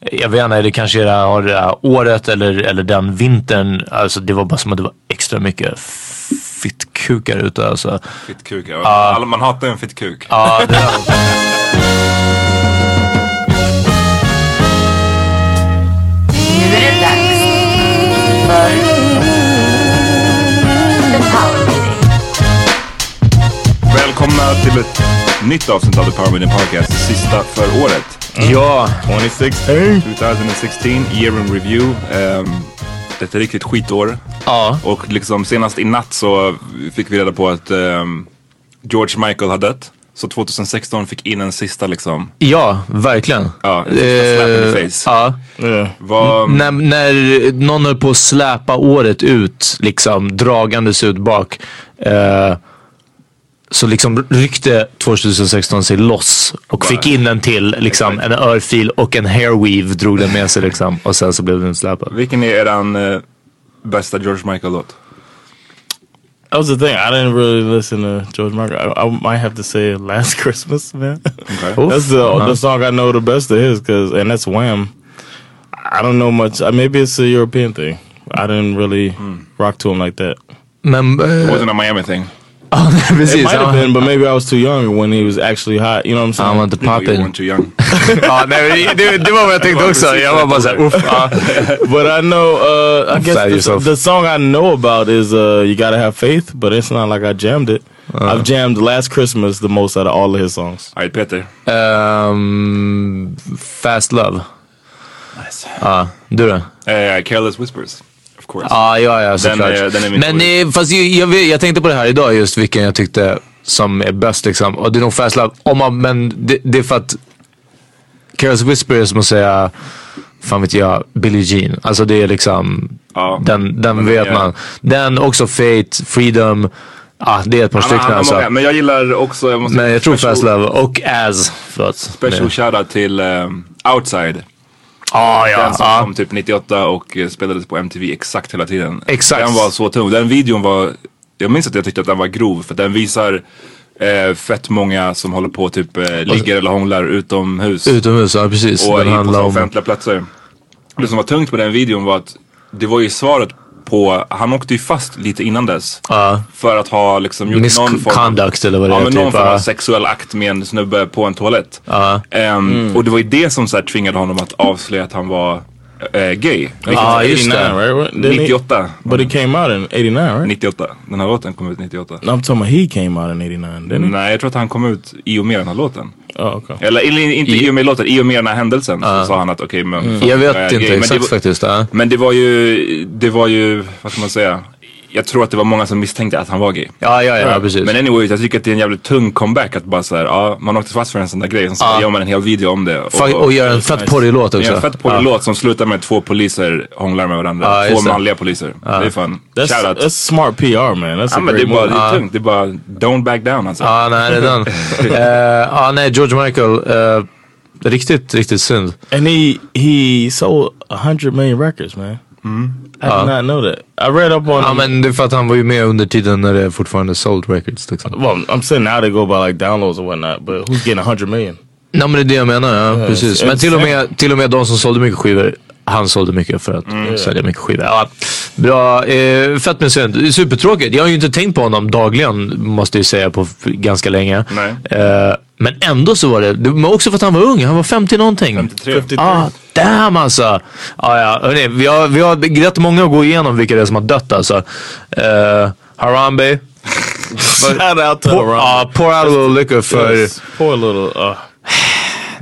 Jag vet inte, det kanske är det här året eller, eller den vintern. Alltså det var bara som att det var extra mycket fittkukar ute. Alltså. Fittkukar? Ja. Uh, man hatar en fittkuk. Ja, det för The Power Meeting. Välkomna till ett nytt avsnitt av The Power Meeting Podcast. Det sista för året. Ja, 2016. 2016, year in review. Um, ett riktigt skitår. Ja. Och liksom senast i natt så fick vi reda på att um, George Michael har dött. Så 2016 fick in en sista liksom. Ja, verkligen. Ja, en sista slap in the face. Ja. Yeah. Var... När, när någon höll på att släpa året ut, liksom dragandes ut bak. Eh, så liksom ryckte 2016 sig loss och fick in en till, liksom, en örfil och en hairweave drog den med sig liksom. Och sen så blev den släpad. Vilken är eran uh, bästa George Michael-låt? That was the thing. I didn't really listen to George Michael. I, I might have to say "Last Christmas," man. Okay. that's the uh -huh. the song I know the best of his, cause and that's Wham. I don't know much. Uh, maybe it's a European thing. I didn't really mm. rock to him like that. Men, uh, it wasn't a Miami thing. Oh. It might have been, but maybe I was too young when he was actually hot. You know what I'm saying? Han var inte poppin'. You weren't too young. ja, nej, det, det var vad jag tänkte också. Jag var bara såhär, uff. But I know, uh, I guess the, the, song I know about is uh, You Gotta Have Faith, but it's not like I jammed it. Uh. I've jammed Last Christmas the most out of all of his songs. Alright, Peter. Um, Fast Love. Ja, du då? Eh, Careless Whispers. Course. Ja, ja, ja såklart. är- den är min Men eh, fast jag, jag, jag tänkte på det här idag just vilken jag tyckte som är bäst liksom. Och det är nog Fast Love. Om man, men det, det är för att Careless Whisper är som att säga, fan vet jag, Billie Jean. Alltså det är liksom, Ja. den, den vet är- man. Den, också Fate, Freedom. Ja, det är ett par stycken alltså. många, men jag gillar också... Jag måste, Men jag tror Fast Love och As. Förlåt. Special shoutout till um, Outside. Ah, Den ja, som ja. kom typ 98 och eh, spelades på MTV exakt hela tiden. Exakt. Den var så tung. Den videon var, jag minns att jag tyckte att den var grov för den visar eh, fett många som håller på typ eh, ligger eller hånglar utomhus. Utomhus, ja precis. och Den i på om... offentliga platser. Det som var tungt på den videon var att det var ju svaret på, han åkte ju fast lite innan dess. Ja. För att ha liksom gjort någon form Misconduct eller vad det Ja är. men någon typ, form av ja. sexuell akt med en snubbe på en toalett. Ja. Ehm, Och det var ju det som så här, tvingade honom att avslöja att han var eh, gay. Ja, just det. 89, right? What- didn't he- 98. But it came out in 89, right? 98. Den här låten kom ut 98. No, I'm talking about he came out in 89, didn't he? Nej, jag tror att han kom ut i och med den här låten. Okay. Eller, inte i och med låten, i och med den här händelsen så sa han att okej men... fuck, Mm. Jag vet är inte gay. Men exakt det, var- faktiskt. Ja. Men det var ju, det var ju, vad ska man säga? Jag tror att det var många som misstänkte att han var gay. Ja, ja, ja, precis. Men anyways, jag tycker att det är en jävligt tung comeback att bara såhär, ja man åkte fast för en sån där grej. Sen så Ja. gör man en hel video om det. Fa- och gör en fett porrig låt Det också. är en fett porrig Ja. låt som slutar med två poliser hånglar med varandra. Ja, två manliga poliser. Det är fan, That's, that's smart PR, man. That's Ja a men det är bara, det är tungt. Det är bara, don't back down alltså. Ja, nej, det är den. Eh, Ja, nej, George Michael. eh, riktigt, riktigt synd. And he he sold a hundred million records, man. I did not know that. I read up on. Ja, men det är för att han var ju med under tiden när det fortfarande sold records. Liksom. well, I'm saying now they go by like downloads or whatnot, but who's getting a hundred million? Nej men det är det jag menar, ja, precis. Men till och, med, till och med de som sålde mycket skivor, han sålde mycket för att sälja mycket skivor. Ja, bra, eh, fett med synd. Supertråkigt. Jag har ju inte tänkt på honom dagligen, måste jag säga, på ganska länge. Eh, men ändå så var det, det var också för att han var ung, han var 50 någonting. 53. Ah, damn alltså. Ah, ja, hörni, vi, har, vi har rätt många att gå igenom vilka det är som har dött alltså. Uh, Harambe. Shout out to Pour, Harambe. ah, pour out a little liquor för... Yes, Poor little. Uh,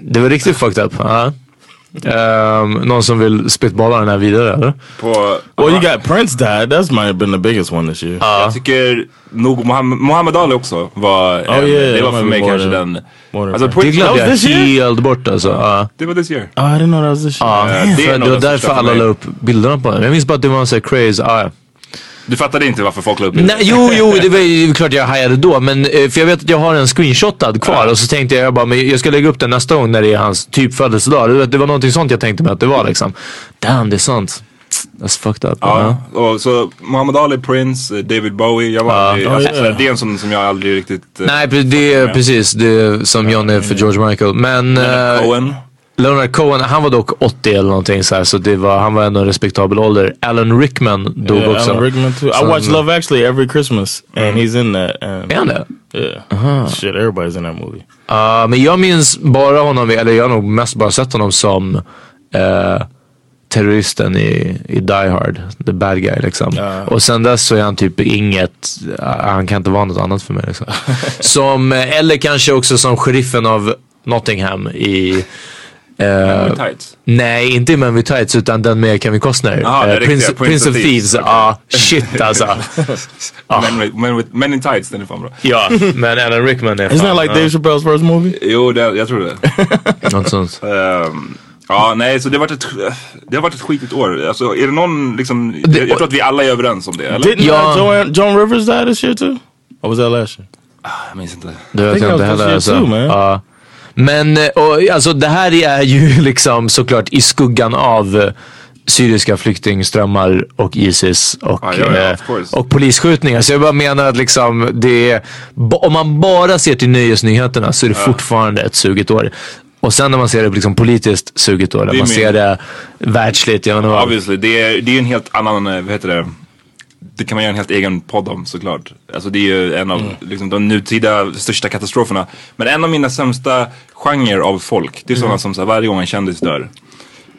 Det var riktigt fucked up. Ja. Ehm, någon som vill spitballa den här vidare eller? På, well, you got Prince died. That's might have been the biggest one this year. Jag tycker nog Mohammed, Mohammed Ali också var, Oh, yeah, det var för mig kanske den. Alltså that. Det Prince, glömde jag helt bort alltså. Ja. det var this year. Oh, I didn't know that was this year. Ja, Eh, det är för nog det var därför alla la upp bilderna på den. Jag minns bara att det var en sån craze. Ah, ja. Du fattade inte varför folk la upp Nej, jo, jo, det var ju klart jag hajade då. Men eh, för jag vet att jag har en screenshotad kvar och så tänkte jag, jag bara, men jag ska lägga upp den nästa gång när det är hans typ födelsedag. Det, det var någonting sånt jag tänkte mig att det var liksom. Damn, det är sant. That's fucked up. Ja, och så Muhammad Ali, Prince, eh, David Bowie. Jag var Ja. alltså, Ja, ja. Det är en sån som jag aldrig riktigt... eh, Nej, det är precis det som John är för George Michael. Men Leonard Cohen. Leonard Cohen, han var dock 80 eller någonting så här, så det var, han var ändå en respektabel ålder. Alan Rickman dog Yeah, också. Alan Rickman too. I watch Love Actually every Christmas, and he's in that. And Är han det? yeah, shit, everybody's in that movie. Ja, men jag minns bara honom, eller jag har nog mest bara sett honom som eh, terroristen i, i Die Hard. The bad guy liksom. Ja. Och sen dess så är han typ inget, eh, han kan inte vara något annat för mig liksom. som, eh, eller kanske också som sheriffen av Nottingham i Med tights. Nej, inte Men with Tights utan den med Kevin Costner. Den riktiga, Prince, Prince of Thieves. Ja, Okej. shit alltså. Men, with, men, with, men in tights, den är fan bra. ja, men Alan Rickman är Isn't fan, that like ja, Dave Chappelle's first movie? Jo, det, jag tror det. något sånt. Ehm, ja, nej, så det har varit ett, det har varit ett skitigt år. Alltså, är det någon liksom, jag, jag tror att vi alla är överens om det, eller? Didn't Ja. uh, Joan, Joan Rivers die this year too? Or was that last year? Jag minns inte. Det vet think jag inte heller. this year Alltså. too, man. Ja. Men eh, och, alltså, det här är ju liksom såklart i skuggan av eh, syriska flyktingströmmar och Isis och, Ja, ja, ja, eh, och polisskjutningar. Så jag bara menar att liksom det är, om man bara ser till nöjesnyheterna så är det fortfarande ett sugigt år. Och sen när man ser det liksom politiskt sugigt år, när man min- ser det världsligt. Jag vad. Obviously, det är, det är en helt annan, vad heter det? Det kan man göra en helt egen podd om såklart. Alltså det är ju en av liksom, de nutida största katastroferna. Men en av mina sämsta genrer av folk, det är sådana som så här, varje gång en kändis dör.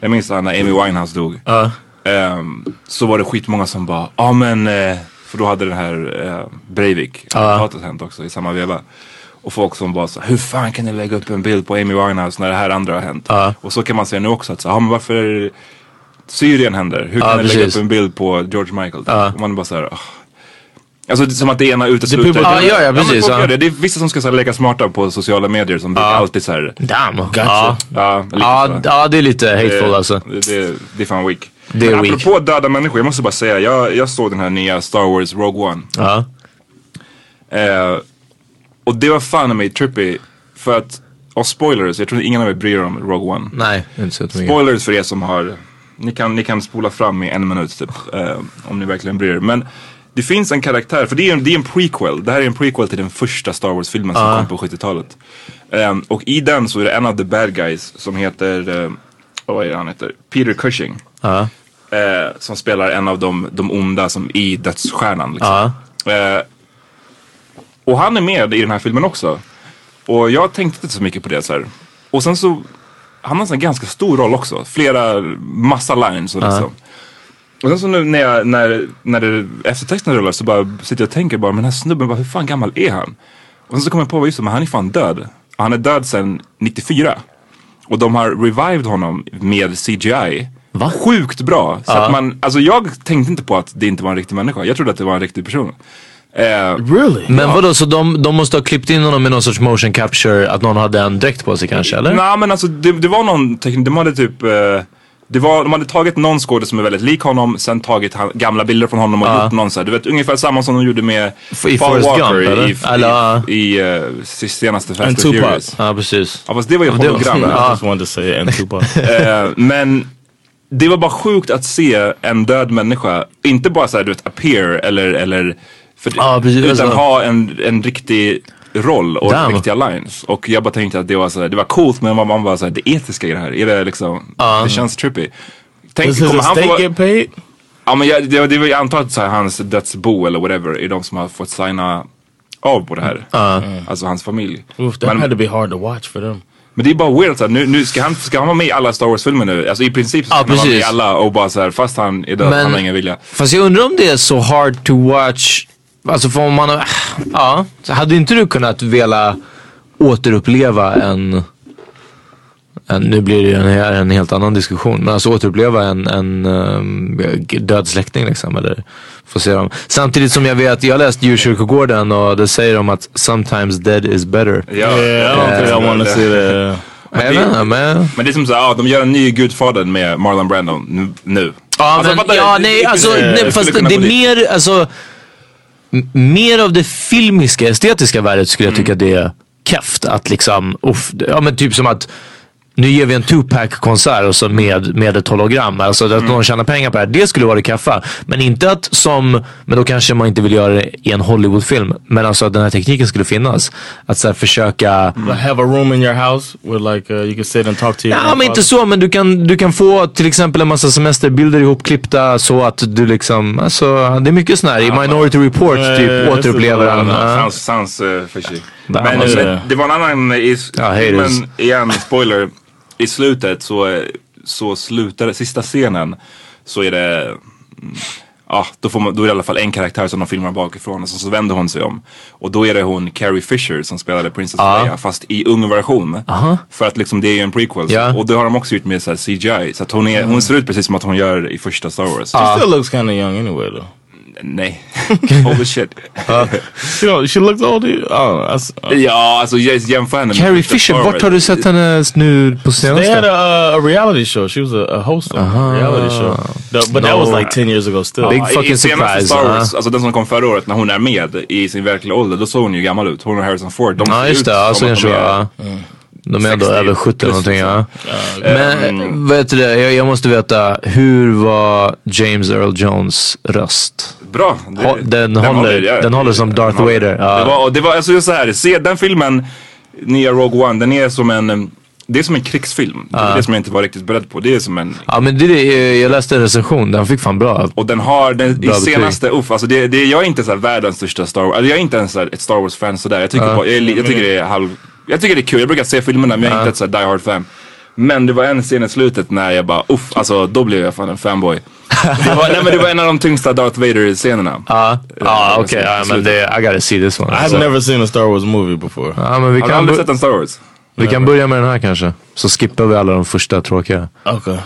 Jag minns när Amy Winehouse dog. Ja. Ehm, så var det skitmånga som bara, ja men, eh, för då hade den här uh, Breivik, attentatet hänt också i samma veva. Och folk som bara så, hur fan kan ni lägga upp en bild på Amy Winehouse när det här andra har hänt? Ja. Och så kan man säga nu också att, så, ja men varför Syrien händer? Hur kan Ja, ni lägga precis. upp en bild på George Michael? Ja. Och man är bara såhär, Alltså det är som att det ena utesluter people- Ja, ja, ja, precis, ja. gör det. det är vissa som ska så här, leka smarta på sociala medier som brukar alltid såhär, Damn. Gotcha. Ja. ja, Ja, ja, det är lite hateful det, alltså. Det, det, det är fan weak. Det är Men weak. apropå döda människor, jag måste bara säga, jag, jag såg den här nya Star Wars Rogue One. Ja. Eh, och det var fan i mig trippy. För att, och spoilers, jag tror ingen av er bryr er om Rogue One. Nej, inte så mycket. Spoilers för er som har, ni kan, ni kan spola fram i en minut typ. Eh, om ni verkligen bryr er. Men det finns en karaktär, för det är en, det är en prequel. Det här är en prequel till den första Star Wars-filmen som kom på 70-talet. Eh, och i den så är det en av the bad guys som heter, eh, vad är det han heter? Peter Cushing. Ja. Eh, som spelar en av de, de onda som i Dödsstjärnan. Liksom. Eh, och han är med i den här filmen också. Och jag tänkte inte så mycket på det så här. Och sen så, han har en ganska stor roll också. Flera, massa lines och liksom. Och sen så nu när, jag, när, när det, eftertexten rullar så bara sitter jag och tänker bara, men den här snubben, bara, hur fan gammal är han? Och sen så kommer jag på, just det, men han är fan död. Han är död sedan 94. Och de har revived honom med CGI. Va? Sjukt bra. Så att man, alltså jag tänkte inte på att det inte var en riktig människa. Jag trodde att det var en riktig person. Eh, Really? Men vadå, så de, de måste ha klippt in honom med någon sorts motion capture, att någon hade en dräkt på sig kanske, eller? Nej men alltså det, det var någon teknik, de hade typ eh, det var, de hade tagit någon skådespelare som är väldigt lik honom, sen tagit han, gamla bilder från honom och Ja. gjort någon så här, du vet ungefär samma som de gjorde med I Paul Walker Gump, eller? i, Eller, ja. i, i, eh, senaste Fast And. Furious. Ja, precis. Ja fast det var ju Ja, hologram. Ja. I just wanted to say and Tupac. Eh, men det var bara sjukt att se en död människa, inte bara såhär du vet appear eller, eller för, precis. utan Alltså- ha en, en riktig roll och Damn. riktiga lines. Och jag bara tänkte att det var, så här, det var coolt men man, var såhär, det etiska i det här, är det liksom, det känns trippy. Tänk, kommer han få, ja men jag, det, det, jag antar att så här, hans dödsbo eller whatever är de som har fått signa av på det här. Alltså hans familj. Oof, that Men- had to be hard to watch for them. men det är bara weird, så här, nu, nu ska, han, ska han vara med i alla Star Wars-filmer nu? Alltså i princip så ska Ja, han vara med i alla och bara så här, fast han är död, Men- han har ingen vilja. Fast jag undrar om det är så hard to watch. Alltså för om man ja. Så hade inte du kunnat vilja återuppleva en, en nu blir det ju en, en helt annan diskussion. Men alltså återuppleva en, en um, död släkting liksom. Eller få se dem. Samtidigt som jag vet, jag har läst Djurkyrkogården och det säger de att sometimes dead is better. Ja, I want to see that. Jag vet inte, men... Men det är som såhär, ja, de gör en ny Gudfadern med Marlon Brando nu- nu. Ja, Alltså, men, ja Det- nej, det- alltså, det- nej, det fast det är mer, alltså, mer av det filmiska, estetiska värdet skulle jag Mm. tycka det är keft. Att liksom, uff, ja men typ som att nu ger vi en Tupac-konsert och så med, med ett hologram. Alltså att Mm. någon tjänar pengar på det här. Det skulle vara det kaffa. Men inte att som, men då kanske man inte vill göra det i en Hollywoodfilm. Men alltså att den här tekniken skulle finnas. Att så här försöka Like have a room in your house where like uh, you can sit and talk to your Ja men inte så, men du kan, du kan få till exempel en massa semesterbilder ihopklippta så att du liksom, alltså det är mycket sån här, i Minority Report Ja, ja, typ ja, det. återupplever han. Ja, ja. Sounds, sounds uh, fishy. Där Men det. men det var en annan i Ja, haters. filmen, igen, spoiler. I slutet så, så slutar sista scenen så är det mm, Ja, då, får man, då är det i alla fall en karaktär som de filmar bakifrån och så, så vänder hon sig om. Och då är det hon Carrie Fisher som spelade Princess Leia fast i ung version. För att liksom det är ju en prequel. Ja. Och det har de också gjort med så här CGI. Så att hon, är, hon ser ut precis som att hon gör i första Star Wars. She still looks kind of young anyway though. Nej, holy shit. She don't, she looks old. I don't know. That's, uh, Ja, alltså jämför henne Carrie Fisher, vart har du sett henne nu på They had senaste? a, a reality show. She was a, a host on a reality show. The- but that was like 10 years ago still. Big fucking i senaste surprise, Star. Wars, alltså den som kom förra året när hon är med i sin verkliga ålder, då såg hon ju gammal ut. Hon och Harrison Ford, de ser just ut det, som att de är-. De är ändå 60 över 70 eller plus, någonting ja. Mm. Men vet du det, jag, jag måste veta, hur var James Earl Jones röst? Bra. Det- Hå- den håller- ja. den håller som Darth Den håller. Vader, ja. Det var, och det var alltså just så här, se den filmen, nya Rogue One, den är som en, det är som en krigsfilm. Det är det som jag inte var riktigt beredd på. Det är som en Ja men det, är det, jag läste en recension, den fick fan bra. Och den har, den, i senaste, uff, alltså det, det, jag är inte så här världens största Star Wars, alltså jag är inte ens ett Star Wars-fan sådär. Jag tycker, bara, jag, jag tycker det är halv, jag tycker det är kul, jag brukar se filmerna men jag är inte ett så die hard fan. Men det var en scen i slutet när jag bara, uff, alltså då blev jag fan en fanboy. det, var, nej, men det var en av de tyngsta Darth Vader-scenerna. Ja, Eh, okej. men det, I gotta see this one. I've alltså. never seen a Star Wars movie before. Ja, men vi Har du kan, aldrig sett en Star Wars? vi kan börja med den här kanske. Så skippar vi alla de första tråkiga. Okay.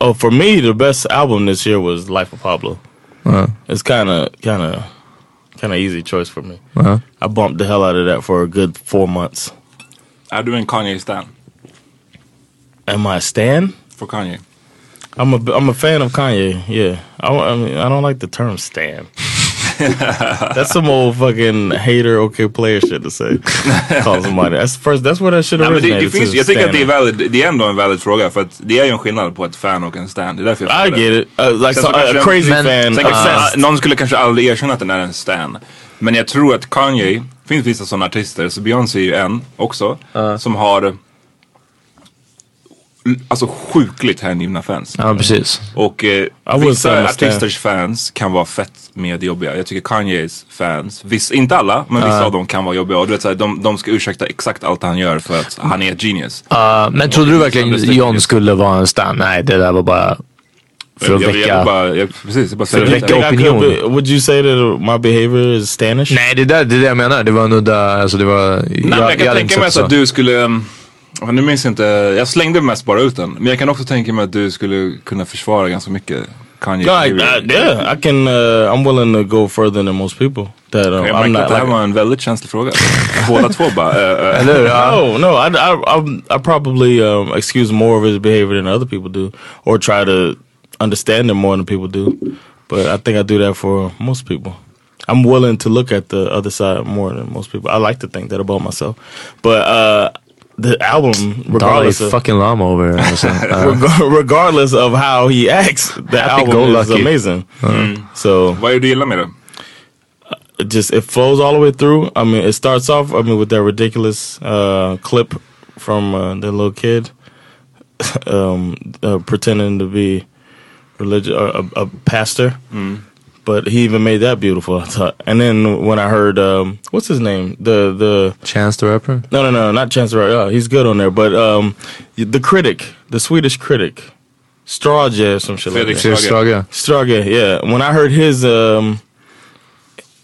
Oh, for me, the best album this year was Life of Pablo. Uh, It's kind of, kind of, kind of easy choice for me. uh. I bumped the hell out of that for a good four months. Är du en Kanye-stan? Am I a stan? För Kanye? I'm a I'm a fan of Kanye. Yeah, I, I mean I don't like the term stan. that's some old fucking hater, okay player shit to say. Call somebody. That's first. That's where that shit Nej, men det, det finns, jag tycker att det är, valid, det är ändå en valid fråga för att det är ju en skillnad på ett fan och en stan. Det är därför jag I get it. Uh, like so, kanske- a crazy men- fan. Sen obsessed. någon skulle kanske aldrig erkänna att den är en stan. Men jag tror att Kanye, det finns vissa sådana artister, så Beyoncé är ju en också, som har alltså sjukligt hängivna fans. Ja, precis. Och eh, vissa artisters fans kan vara fett medjobbiga. Jag tycker Kanyes fans, viss, inte alla, men vissa av dem kan vara jobbiga. Och du vet, såhär, de, de ska ursäkta exakt allt han gör för att han är ett genius. Uh, men trodde du verkligen John skulle vara en stan? Nej, det där var bara för att jag, jag, jag, väcka... jag, precis, jag bara För att opinion. would you say that my behavior is Stanish? Nej, det, där, det är det jag menar. Det var en udda... Alltså det var... Nej, men jag kan tänka mig att du skulle, um, nu minns jag inte, jag slängde mest bara ut den. Men jag kan också tänka mig att du skulle kunna försvara ganska mycket Kanye. Like, uh, yeah, I can. Uh, I'm willing to go further than most people. That um, Jag I'm märkte not att det här like. var en väldigt känslig fråga. Båda två bara. Uh, uh? Ja. No, no, I, I, I, I probably um, excuse more of his behavior than other people do, or try to understand him more than people do. But I think I do that for most people. I'm willing to look at the other side more than most people. I like to think that about myself. But uh, the album, Dolly regardless of fucking lama over Uh, regardless of how he acts, the album is Happy-go-lucky. amazing. So vad är det du gillar med det? it just it flows all the way through. I mean, it starts off. I mean, with that ridiculous uh, clip from uh, the little kid um, uh, pretending to be religious, uh, a, a pastor. But he even made that beautiful. I thought. And then when I heard um, what's his name, the the Chance the Rapper? no no no not Chance the Rapper. Oh, he's good on there. But um, the critic, the Swedish critic, Strage or some shit Fredrik like that. Strage? Strage, yeah. When I heard his um,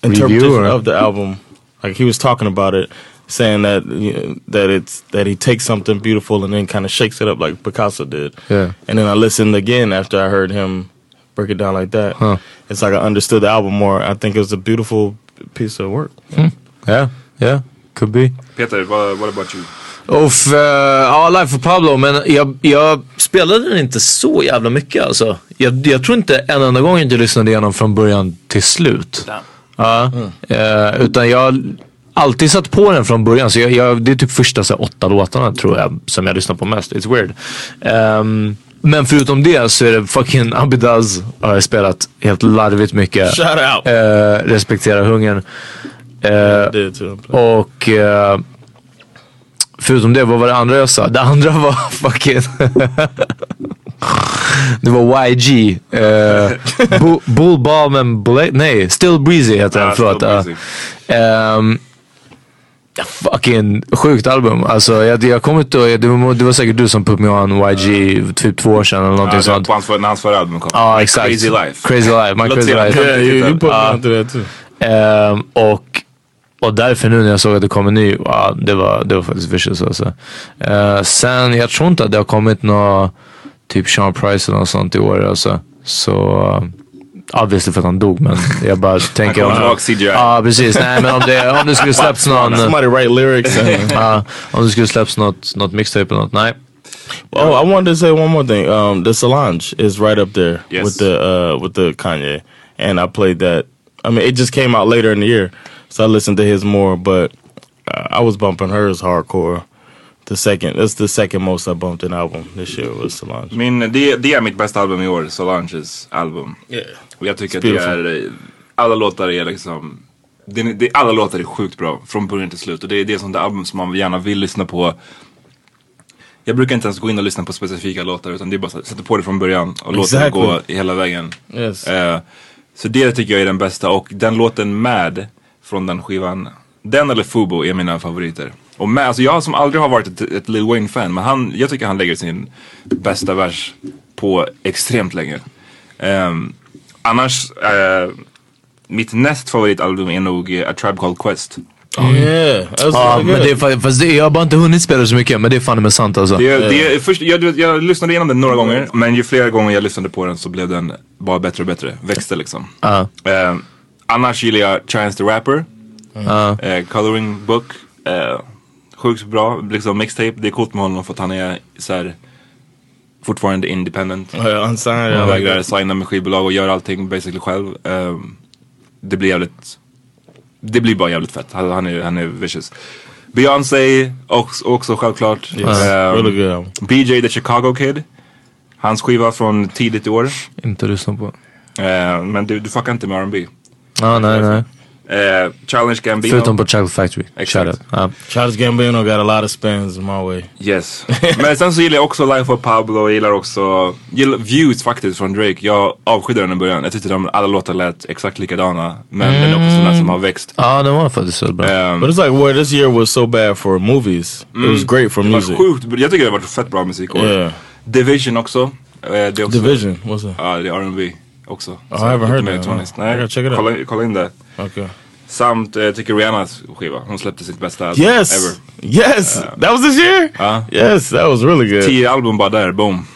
interpretation or- of the album, like he was talking about it, saying that you know, that it's that he takes something beautiful and then kind of shakes it up like Picasso did. Yeah. And then I listened again after I heard him break it down like that. Huh. It's like I understood the album more. I think it was a beautiful piece of work. Yeah, yeah. Could be. Peter, what, what about you? Uff, uh, ja, Life for Pablo, men jag, jag spelade den inte så jävla mycket alltså. Jag, jag tror inte en enda gång jag lyssnade igenom från början till slut. Ja, eh, utan jag har alltid satt på den från början. Så jag, jag, det är typ första så här, åtta låtarna tror jag som jag lyssnar på mest. It's weird. Ehm, men förutom det så är det fucking Abidaz har jag spelat helt larvigt mycket. Shout out. Eh, respektera hungern. Eh, too. och eh, förutom det, vad var det andra jag sa? Det andra var fucking... det var YG. Bu- Bull Balm Blade, nej, Still Breezy heter den. Ja, förlåt. Still ja. Breezy. Ehm, ja, fucking sjukt album. Alltså, jag, jag kommer inte det var, det var säkert du som put me on YG typ två år sedan eller någonting Ja, det, sånt. på hans, för- när hans förra album kom. Ja, exakt. Crazy Life. Crazy Life. My Crazy Life. me Uh, och, och därför nu när jag såg att det kom en ny, wow, det, var, det var faktiskt vicious alltså. Eh, sen, jag tror inte att det har kommit något, typ Sean Price eller något sånt i år alltså. Så, uh, obviously för att han dog men jag bara tänker kommer tillbaka CGI. Ja precis, nej men om det, om det skulle släppts någon, Somebody write lyrics. Ja, om det skulle släppts något, något mixtape eller något, nej. Oh, I wanted to say one more thing. Um, the Solange is right up there Yes. with the uh, with the Kanye, and I played that. I mean, it just came out later in the year, so I listened to his more. But uh, I was bumping hers hardcore. The second, that's the second most I bumped an album this year was Solange. Min, det, det är mitt bästa album i år, Solanges album. Yeah. Och jag tycker att beautiful. det är, alla låtar är liksom, det, det, alla låtar är sjukt bra från början till slut. Och det är det som det album som man gärna vill lyssna på. Jag brukar inte ens gå in och lyssna på specifika låtar utan det är bara att sätta på det från början och låta det Exactly. gå hela vägen. Yes. Eh, så det tycker jag är den bästa och den låten med från den skivan, den eller Fubo är mina favoriter. Och med, alltså jag som aldrig har varit ett, ett Lil Wayne-fan, men han, jag tycker han lägger sin bästa vers på extremt länge. Ehm, annars, eh, mitt näst favoritalbum är nog eh, A Tribe Called Quest. Yeah, men det är, fa- fast det, jag har bara inte hunnit spela så mycket men det är fan med sant alltså. Det, det, är först, jag, jag lyssnade igenom den några gånger, men ju fler gånger jag lyssnade på den så blev den bara bättre och bättre. Växte liksom. Ja. Eh, annars gillar jag Chance the Rapper. Ja. Eh, coloring Book. Eh, sjukt bra. Liksom mixtape. Det är coolt med honom för att han är så här, fortfarande independent. I like vägrar signa med skivbolag och gör allting basically själv. Ehm, det blir jävligt, det blir bara jävligt fett. Han, är, han är vicious. Beyoncé också, också självklart. Yes, Ehm, really. BJ the Chicago Kid. Hans skiva från tidigt i år. Inte lyssna på. Ehm, men du, du fuckar inte med R&B. Ja, nej nej. Ehm, Challenge Gambino. Förutom på Child Factory. Exakt. Childish Gambino got a lot of spins my way. Yes. Men sen så gillar jag också Life of Pablo, jag gillar också gillar Views faktiskt från Drake. Jag avskydde den i början. Jag tyckte de alla låtar lät exakt likadana. Men den är också där som har växt. ja, den var faktiskt så bra. Ehm, But it's like where this year was so bad for movies. It was great for det var music. sjukt, jag tycker det har varit fett bra musik. Yeah. Division också. Det är också Division, what's that? Ja, det är R&B också. I haven't heard mer that. I gotta check it Nej, out. kolla, kolla in det. Okay. Samt, eh, jag tycker Rihannas skiva, hon släppte sitt bästa album Yes, ever. yes, that was this year. Ja. Yes, that was really good. Tio album bara där, boom.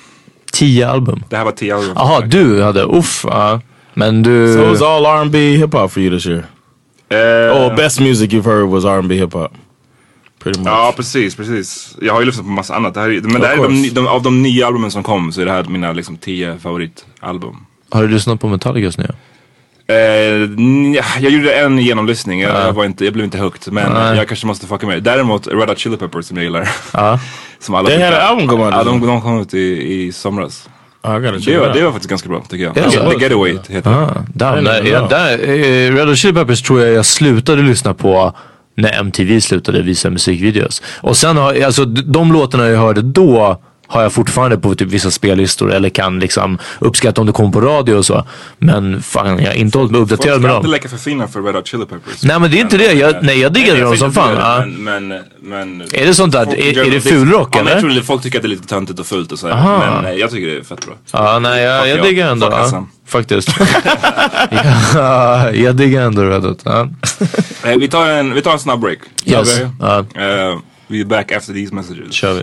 Tio album. Det här var tio album. Jaha, du hade, uff. Ja. Men du... So it was all R&B hip hop for you this year. Eh, Oh, best music you've heard was R&B hip hop. Pretty much. Ja precis, precis. Jag har ju lyssnat på massa annat. Det här, är- men Of det här är de, de, av de nio albumen som kom så är det här mina liksom tio favoritalbum. Har du lyssnat på Metallicas nya? Eh, jag gjorde en genomlyssning, jag, jag, var inte, jag blev inte hooked. Men Nej. jag kanske måste fucka med det. Däremot Red Hot Chili Peppers som jag gillar. Som alla tycker- an album Ja, de, de kom ut i, i somras. Det var, det var faktiskt ganska bra tycker jag. Är det så? The Getaway heter det. Ah, didn't ja, eh, Red Hot Chili Peppers tror jag jag slutade lyssna på när MTV slutade visa musikvideos. Och sen har, alltså de låtarna jag hörde då har jag fortfarande på typ vissa spellistor eller kan liksom uppskatta om det kommer på radio och så. Men fan, jag har inte hållit mig Folk uppdaterad med ska dem. leka för fina för Red Hot Chili Peppers. Nej men det är inte det, jag, nej jag diggade dem som fan. inte Men, men, men, Är det sånt där, folk är- är det fulrock, ja, eller? Jag tror folk tycker att det är lite töntigt och fult och så. Aha. Men nej, jag tycker det är fett bra. Ja, nej jag, jag ja. diggar ändå. Ja, faktiskt. ja, jag diggar ändå Red Hot. Ja. Eh, vi, tar en, vi tar en snabb break. Yes. Ja. Eh, we är back after these messages. kör vi.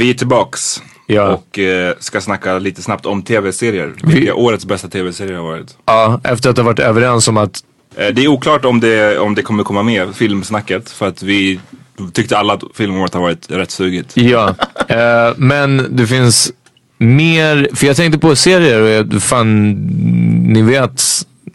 Vi är tillbaks. Ja. Och eh, ska snacka lite snabbt om tv-serier. Vilka årets bästa tv-serier har varit. Ja, efter att ha varit överens om att Eh, det är oklart om det, om det kommer komma med, filmsnacket. För att vi tyckte alla att filmåret har varit rätt sugigt. Ja, eh, men det finns mer, för jag tänkte på serier och jag, fan, ni vet,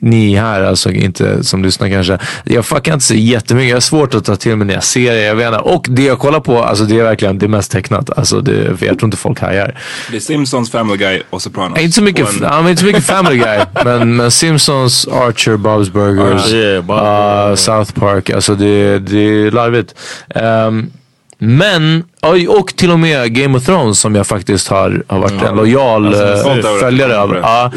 ni här, alltså inte som lyssnar kanske. Jag fuckar inte så jättemycket. Jag har svårt att ta till mig nya serier. Jag vet inte. Och det jag kollar på, alltså det är verkligen det mest tecknat. Alltså det, jag tror inte folk hajar. Det är Simpsons, Family Guy och Sopranos. Inte så mycket, en- ja, inte så mycket Family Guy. men, men Simpsons, Archer, Bob's Burgers, Ah, yeah, Bob's uh, South Park. Alltså det, det är larvigt. Ehm, men, och till och med Game of Thrones som jag faktiskt har, har varit en lojal Alltså, jag eh, följare av. Ja,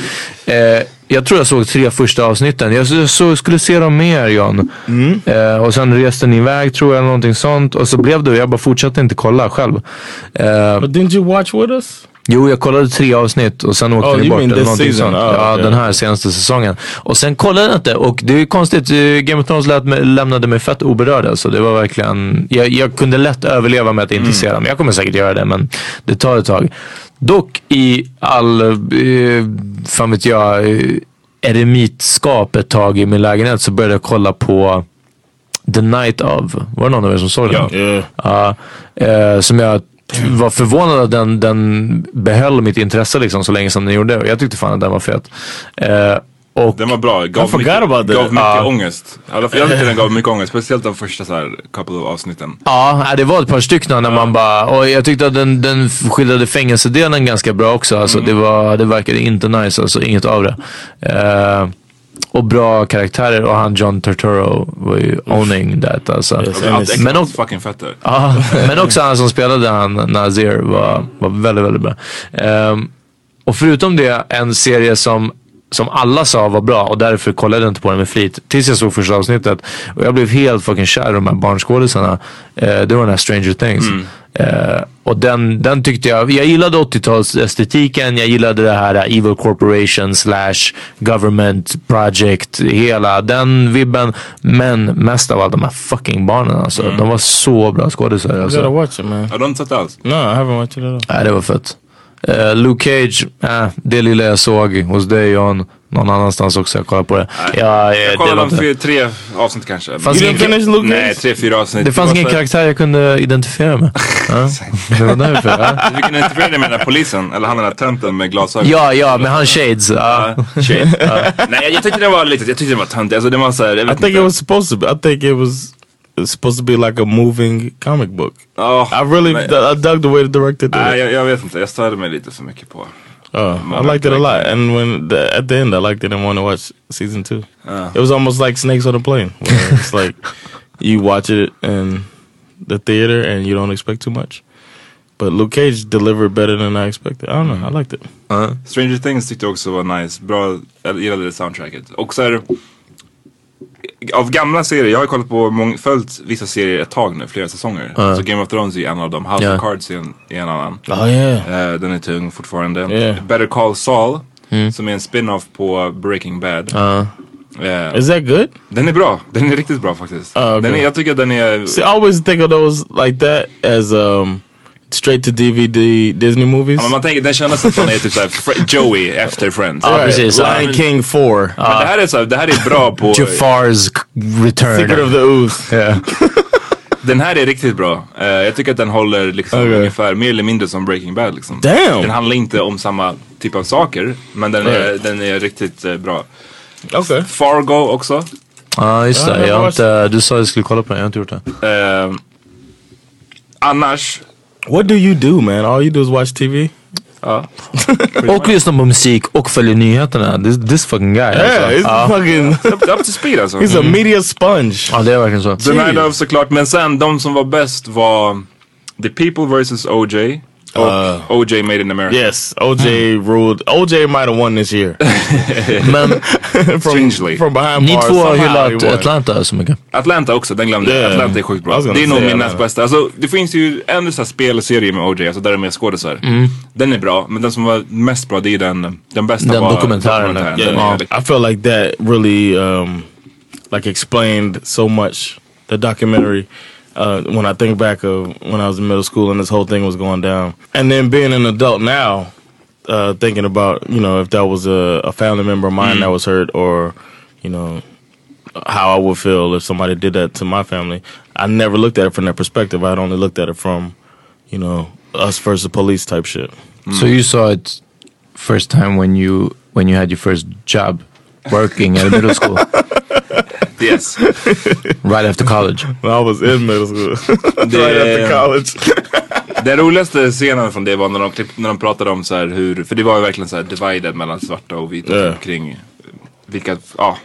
eh, jag tror jag såg tre första avsnitten. Jag så, så, skulle se dem mer John. Mm. Eh, och sen reste ni iväg tror jag, eller någonting sånt. Och så blev det, jag bara fortsatte inte kolla själv. Eh, But didn't you watch with us? Jo, jag kollade tre avsnitt och sen åkte Oh, ni bort. Eller någonting season? sånt. Oh, ja, okay. den här senaste säsongen. Och sen kollade jag inte. Och det är konstigt, eh, Game of Thrones lät mig, lämnade mig fett oberörd. Alltså. Det var verkligen, jag, jag kunde lätt överleva med att inte se dem. Jag kommer säkert göra det, men det tar ett tag. Dock i all, eh, fan vet jag, eh, eremitskap ett tag i min lägenhet så började jag kolla på The Night of. Var det någon av er som såg den? Ja, eh, som jag var förvånad att den, den behöll mitt intresse liksom så länge som den gjorde. Och jag tyckte fan att den var fet. Eh, och Den var bra, gav mycket, gav mycket Ja. ångest. I alla fall, Jag tyckte den gav mycket ångest, speciellt de första så här, couple of avsnitten. Ja, det var ett par stycken när man bara, och jag tyckte att den, den skildrade fängelsedelen ganska bra också. Alltså, det, var, det verkade inte nice, alltså inget av det. Eh, och bra karaktärer och han John Turturro var ju owning that alltså. Yes, Men också- fucking fett där. Ja, men också han som spelade han, Nazir, var, var väldigt, väldigt bra. Ehm, och förutom det, en serie som, som alla sa var bra och därför kollade jag inte på den med flit. Tills jag såg första avsnittet. Och jag blev helt fucking kär i de här barnskådisarna. Eh, det var den här Stranger Things. Eh, och den, den tyckte jag, jag gillade 80-talsestetiken, jag gillade det här Evil Corporation slash Government Project, hela den vibben. Men mest av allt de här fucking barnen alltså. De var så bra skådisar. You Alltså. gotta watch it man. Har du inte sett det alls? No, I haven't watched it at all. Nej, det var fett. Eh, Luke Cage, eh, det lilla jag såg hos dig John. Någon annanstans också, jag kollade på det. Ja, eh, Jag kollade om fyra, tre avsnitt kanske. Fanns ingen- finish Luke Nej, tre, fyra avsnitt. det fanns ingen karaktär jag kunde identifiera med. Ja, det var därför. Ja. Du kan identifiera dig med den där polisen, eller han den där tönten med glasögon. ja, ja, men han Shades. Ja. Ja, shit. Nej, jag tyckte det var lite, jag tyckte det var töntigt. Alltså det var såhär, jag I think inte. it was supposed to be. I think it was it's supposed to be like a moving comic book. Ja, I really, I dug the way the director did Nej, it. jag, jag vet inte. Jag störde mig lite för mycket på. Uh, I liked it a lot, and when the, at the end, I liked it and wanted to watch season two. Uh. It was almost like Snakes on a Plane. Where it's like you watch it in the theater and you don't expect too much. But Luke Cage delivered better than I expected. I don't know. I liked it. uh Stranger Things tyckte jag också var nice. Bra, jag gillade det soundtracket. Och så av gamla serier, jag har kollat på, mång, följt vissa serier ett tag nu, flera säsonger. Så Game of Thrones är en av dem, House Ja. of Cards är en, är en annan. Oh yeah. Eh, den är tung fortfarande. Yeah. Better Call Saul, som är en spin-off på Breaking Bad. Ja. Eh, Is that good? den är bra, den är riktigt bra faktiskt. Ah, okay. den är, jag tycker den är... See, I always think of those like that as um straight to DVD Disney movies. Ja, men man tänker, den känns som att den är typ såhär Joey efter Friends. Ja, precis. Ja. Lion King 4. Men det här är, så här, det här är bra på... Jafar's return. Secret of the Ooze. Ja. Den här är riktigt bra. Eh, jag tycker att den håller liksom Okej. ungefär mer eller mindre som Breaking Bad liksom. Damn. Den handlar inte om samma typ av saker, men den är, Right. den är riktigt eh, bra. Okay. Fargo också. Ja, just Ja, det. jag Jag har inte, du sa att jag skulle kolla på den, jag har inte gjort det. Eh, annars, What do you do, man? All you do is watch TV. ja. Och lyssna på musik och följa nyheterna. This, this fucking guy. Yeah, alltså. he's Ja. fucking. Up, up to speed alltså. He's a media sponge. ja, det är verkligen så. The Night of såklart, men sen de som var bäst var The People vs OJ och Uh. OJ Made in America. Yes, OJ ruled. OJ might have won this year. Men from, Strangely. from behind ni bars. två har hyllat. Atlanta så mycket. Atlanta också, den glömde. Yeah. Atlanta är sjukt I bra. Det är nog min näst bästa. Alltså, det finns ju en sån här spelserie med OJ, alltså där de är skådisar. Den är bra, men den som var mest bra det är den, den bästa Den var dokumentären, Yeah, I feel like that really um, like explained so much. The documentary. Uh, when I think back of when I was in middle school and this whole thing was going down, and then being an adult now, uh, thinking about you know if that was a, a family member of mine that was hurt, or you know how I would feel if somebody did that to my family. I never looked at it from that perspective. I'd only looked at it from, you know, us versus the police type shit. So you saw it first time when you when you had your first job. working at a middle school. Yes. right after college. I was in middle school. Det- right after college. Den roligaste scenen från det var när de, klipp, när de pratade om så här hur, för det var ju verkligen så här divided mellan svarta och vita Ja. kring vilka, ja,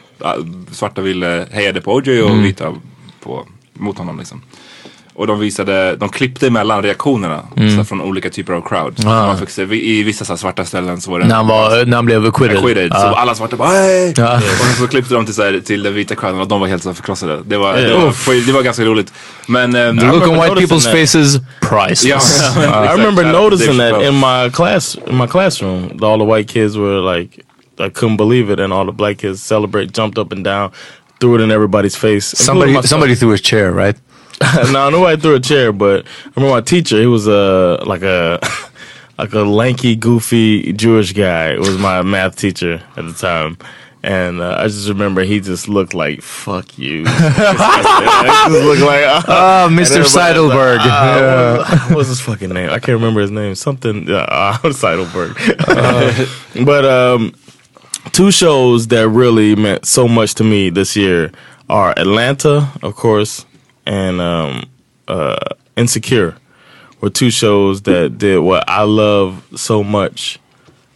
svarta ville hejade på OJ och Mm. vita på, mot honom liksom. Och de visade, de klippte emellan reaktionerna Mm. så från olika typer av crowd. Ah. man fick se, I vissa så svarta ställen så var det När han, var, när han blev acquitted. acquitted. Ja. Så alla svarta bara hej! Ja. Och så klippte de till, så här, till den vita crowden och de var helt så här, förkrossade. Det var, Yeah. det, var, det var ganska roligt. Men... ehm, The look on remember white people's noticing faces, priceless. Ja. I remember Shout out to noticing that in my class, in my classroom, all the white kids were like, I couldn't believe it, and all the black kids celebrate, jumped up and down, threw it in everybody's face. Somebody, somebody threw a chair, right? no, nobody threw a chair, but I remember my teacher. He was a like a like a lanky, goofy Jewish guy. It was my math teacher at the time. And uh, I just remember he just looked like "fuck you." he just looked like Ah, and Mr. Seidelberg. Like, ah, Yeah. what, was his fucking name? I can't remember his name. Something uh, uh, Seidelberg. but um, two shows that really meant so much to me this year are Atlanta, of course, and um, uh, Insecure. Were two shows that did what I love so much,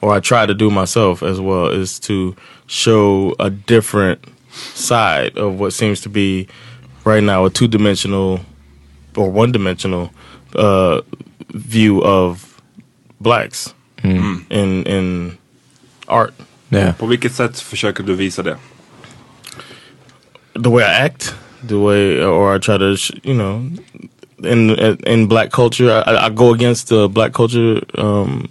or I try to do myself as well, is to show a different side of what seems to be right now a two dimensional or one dimensional uh, view of blacks Mm. in in art. Yeah. På vilket sätt försöker du visa det? the way I act, the way, or I try to, sh- you know, in in black culture, I, I go against the black culture, um,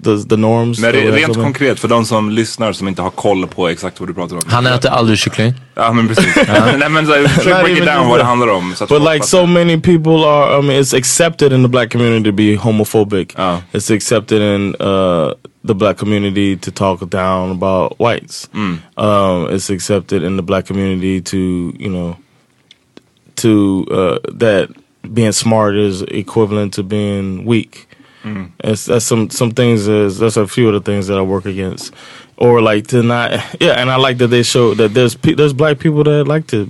the the norms. Men the re, way I rent come in. konkret för de som lyssnar som inte har koll på exakt vad du pratar om. Han äter aldrig kyckling. Ja men precis. Nej men så här, försök break it down vad det handlar om. Så But like so many people are, I mean, it's accepted in the black community to be homophobic. Oh. It's accepted in uh, the black community to talk down about whites. Mm. Um, it's accepted in the black community to, you know, to uh, that being smart is equivalent to being weak. Mm. It's, that's some some things. Is, that's a few of the things that I work against, or like to not. Yeah, and I like that they show that there's pe- there's black people that like to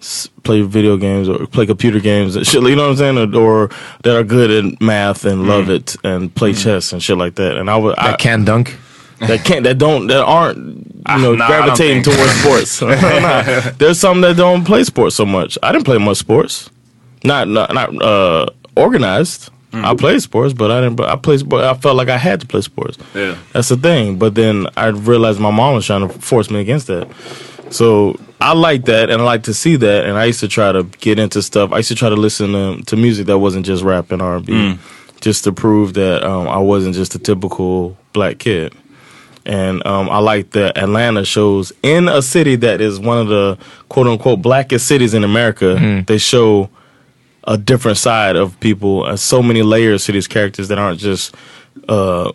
s- play video games or play computer games and shit. You know what I'm saying? Or, or that are good at math and love Mm. it and play chess and shit like that. And I would I, can dunk. That can't that don't that aren't you know nah, gravitating towards sports. Nah. There's some that don't play sports so much. I didn't play much sports. Not not not uh, organized. I played sports, but I didn't. But I played. But I felt like I had to play sports. Yeah. That's the thing. But then I realized my mom was trying to force me against that. So I like that, and I like to see that. And I used to try to get into stuff. I used to try to listen to, to music that wasn't just rap and R and B, Mm. just to prove that um, I wasn't just a typical black kid. And um, I like the Atlanta shows in a city that is one of the quote unquote blackest cities in America. They show a different side of people and so many layers to these characters that aren't just uh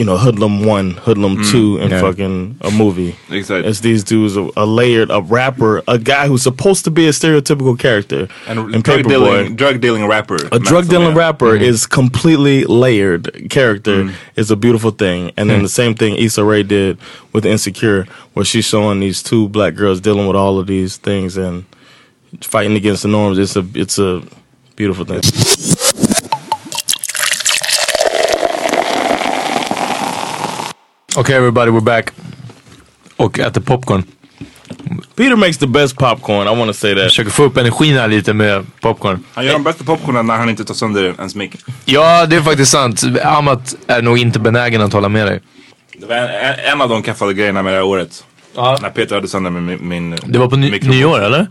you know hoodlum one hoodlum Mm, two and yeah. fucking a movie Exakt. it's these dudes a, a layered a rapper a guy who's supposed to be a stereotypical character And in drug dealing, drug dealing rapper. a drug dealing rapper Mm. is completely layered character is a beautiful thing and then Mm. the same thing Issa Rae did with Insecure where she's showing these two black girls dealing with all of these things and fighting against the norms it's a it's a beautiful thing Okay everybody, we're back. Och äter popcorn. Peter makes the best popcorn I want to say that Försöker få upp energin här lite med popcorn. Han gör de bästa popcornen när han inte tar sönder ens mick. Ja, det är faktiskt sant. Amat är nog inte benägen att hålla med dig. Det var en, en av de kaffade grejerna med det här året. Ja. När Peter hade sönder min, min Det var på ny- mikrofon. nyår eller?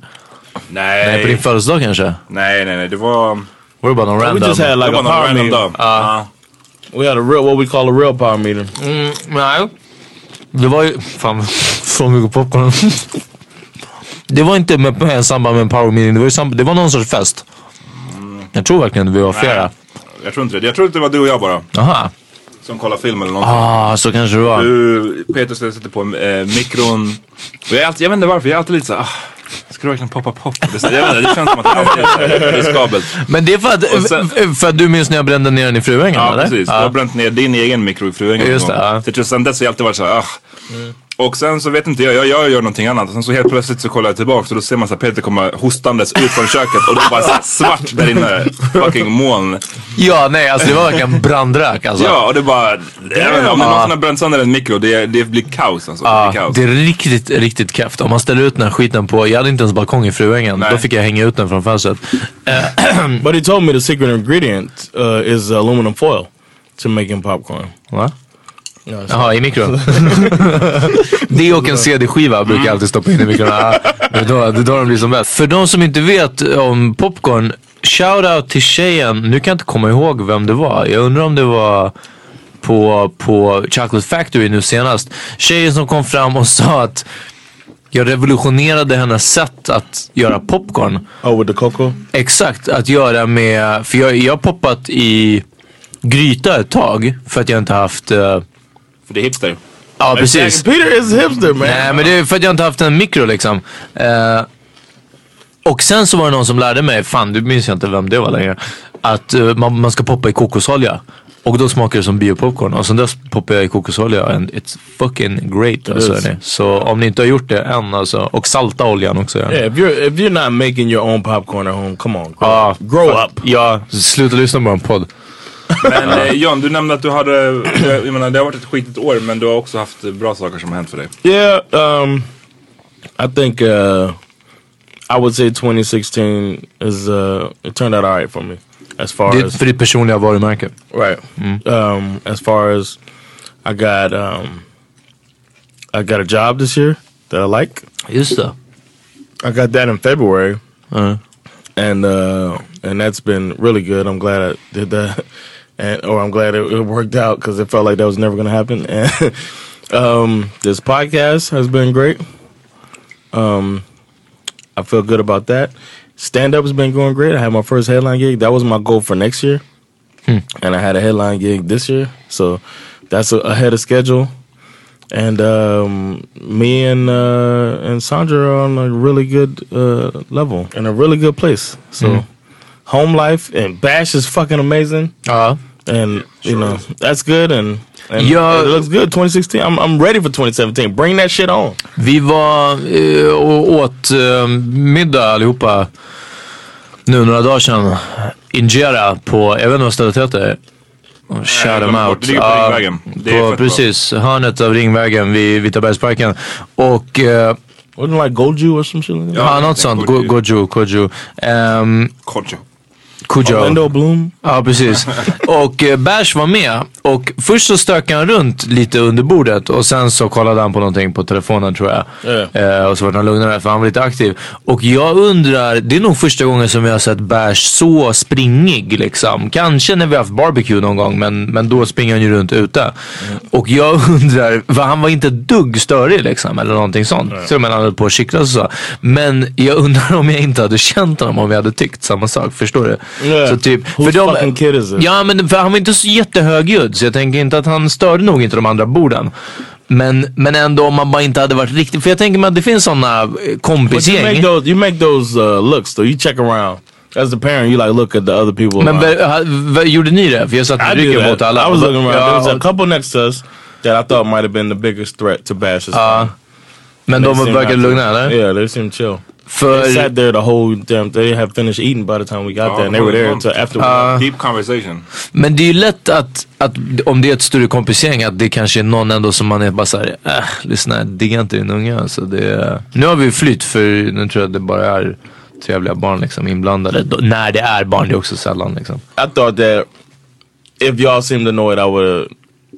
Nej. Nej, på din födelsedag kanske? Nej, nej, nej. Det var... Var det bara någon we random? just had like det var a någon power random dag. We had a real what we call a real power meeting Mm, nej. Det var ju... Fan, så mycket popcorn. det var inte med, med samband med en power meeting. Det var, ju sam- det var någon sorts fest. Jag tror verkligen vi var flera. Nej, jag tror inte det. Jag tror att det var du och jag bara. Jaha. Som kollade film eller någonting. Ah, så kanske det var. Du, Peter sätta på eh, mikron. Och jag, är alltid, jag vet inte varför, jag är alltid lite såhär, ah, ska du verkligen poppa pop? Det, så- jag inte, det känns som att det är riskabelt. Men det är för att, sen- för att du minns när jag brände ner den i Fruängen Ja eller? precis, du har bränt ner din egen mikro i Fruängen Just det, ja. Så jag tror sen dess har jag alltid varit såhär, ah, Och sen så vet inte jag, jag, jag gör någonting annat. Och sen så helt plötsligt så kollar jag tillbaka och då ser man så här Peter komma hostandes ut från köket och det är bara svart där inne. Fucking moln. Ja, nej alltså det var verkligen brandrök alltså. Ja, och det bara... Jag vet inte, om det någonsin har bränt sönder en mikro, det, det blir kaos alltså. Ja, det blir kaos. det är riktigt, riktigt kräft. Om man ställer ut den här skiten på, jag hade inte ens balkong i Fruängen. Då fick jag hänga ut den från fönstret. But he told me the secret ingredient uh, is aluminum foil to making popcorn. Jaha, i mikron? det och en CD-skiva brukar jag alltid stoppa in i mikron. Ah, Det är då, det är då de blir som bäst. För de som inte vet om popcorn, shout-out till tjejen. Nu kan jag inte komma ihåg vem det var. Jag undrar om det var på, på Chocolate Factory nu senast. Tjejen som kom fram och sa att jag revolutionerade hennes sätt att göra popcorn. Oh, with the cocoa? Exakt, att göra med, för jag, jag har poppat i gryta ett tag för att jag inte haft uh, För det är hipster. Ja precis. Peter is hipster man. Nej men det är för att jag inte haft en mikro liksom. Eh, och sen så var det någon som lärde mig, fan du minns jag inte vem det var längre. Att eh, man, man ska poppa i kokosolja. Och då smakar det som biopopcorn. Och sen dess poppar jag i kokosolja and it's fucking great. Alltså, hörni. Så om ni inte har gjort det än alltså. Och salta oljan också. Yeah, if you're if you're not making your own popcorn at home, come on, grow, up. Ja, sluta lyssna på en podd. Men eh, John, du nämnde att du hade, jag, jag menar det har varit ett skitigt år men du har också haft eh, bra saker som har hänt för dig. Yeah, um, I think uh, I would say 2016 is uh, it turned out alright for me as far Det as för ditt personliga varumärke. right. Um, as far as I got um, I got a job this year that I like. Just det. I got that in February, Uh. and uh, and that's been really good. I'm glad I did that, and or I'm glad it, it worked out because it felt like that was never going to happen. And um, this podcast has been great. Um, I feel good about that. Stand up has been going great. I had my first headline gig. That was my goal for next year, and I had a headline gig this year, so that's a, ahead of schedule. And um, me and uh, and Sandra are on a really good uh, level in a really good place. So Mm. home life and Bash is fucking amazing. Ja. And you know that's good and, and Yeah. it looks good. 2016. I'm I'm ready for 2017. Bring that shit on. Vi var eh, och åt eh, middag allihopa nu några dagar sedan. Injera på, jag vet inte vad stället heter. Shout them out. Det ligger på Ja, Ringvägen. Det på, bra. precis, hörnet av Ringvägen vid Vitabergsparken. Och... Uh, Wasn't like Goju or some shit like that? Ja, något sånt. Go- Goju, Koju. Um. Kujo. Orlando Bloom. Ja, precis. Och eh, Bash var med. Och först så stökade han runt lite under bordet och sen så kollade han på någonting på telefonen tror jag. Eh, och så var han lugnare för han var lite aktiv. Och jag undrar, det är nog första gången som jag har sett Bash så springig liksom. Kanske när vi har haft barbecue någon gång men, men då springer han ju runt ute. Och jag undrar, för han var inte dugg störig liksom eller någonting sånt. Till och med han höll på att och så. Men jag undrar om jag inte hade känt honom om vi hade tyckt samma sak. Förstår du? Yeah. Så typ, Whose fucking kid is it? Ja men för han var inte så jättehögljudd så jag tänker inte att han störde nog inte de andra borden. Men, men ändå om man bara inte hade varit riktigt, för jag tänker mig att det finns sådana But you make kompisgäng. those you make those uh, looks though. You check around. As the parent, you like look at the other people. Men ver- gjorde ni det? För jag satt med ryggen mot alla. I was looking around. Ja, There was a couple next to us that I thought might have been the biggest threat to Bash's Ja. family. Men de verkade lugna eller? Yeah, they seemed chill. För- They sat there the whole damn. They had finished eating by the time we got Ja, there, and they were there until after. We Deep conversation. Men det är ju lätt att, att om det är ett större kompisgäng att det kanske är någon ändå som man är bara såhär, äh, lyssna, digga inte din unge alltså. Det är, nu har vi flytt för nu tror jag att det bara är trevliga barn liksom inblandade. Då, när det är barn, det är också sällan liksom. I thought that if y'all seemed annoyed, I would have.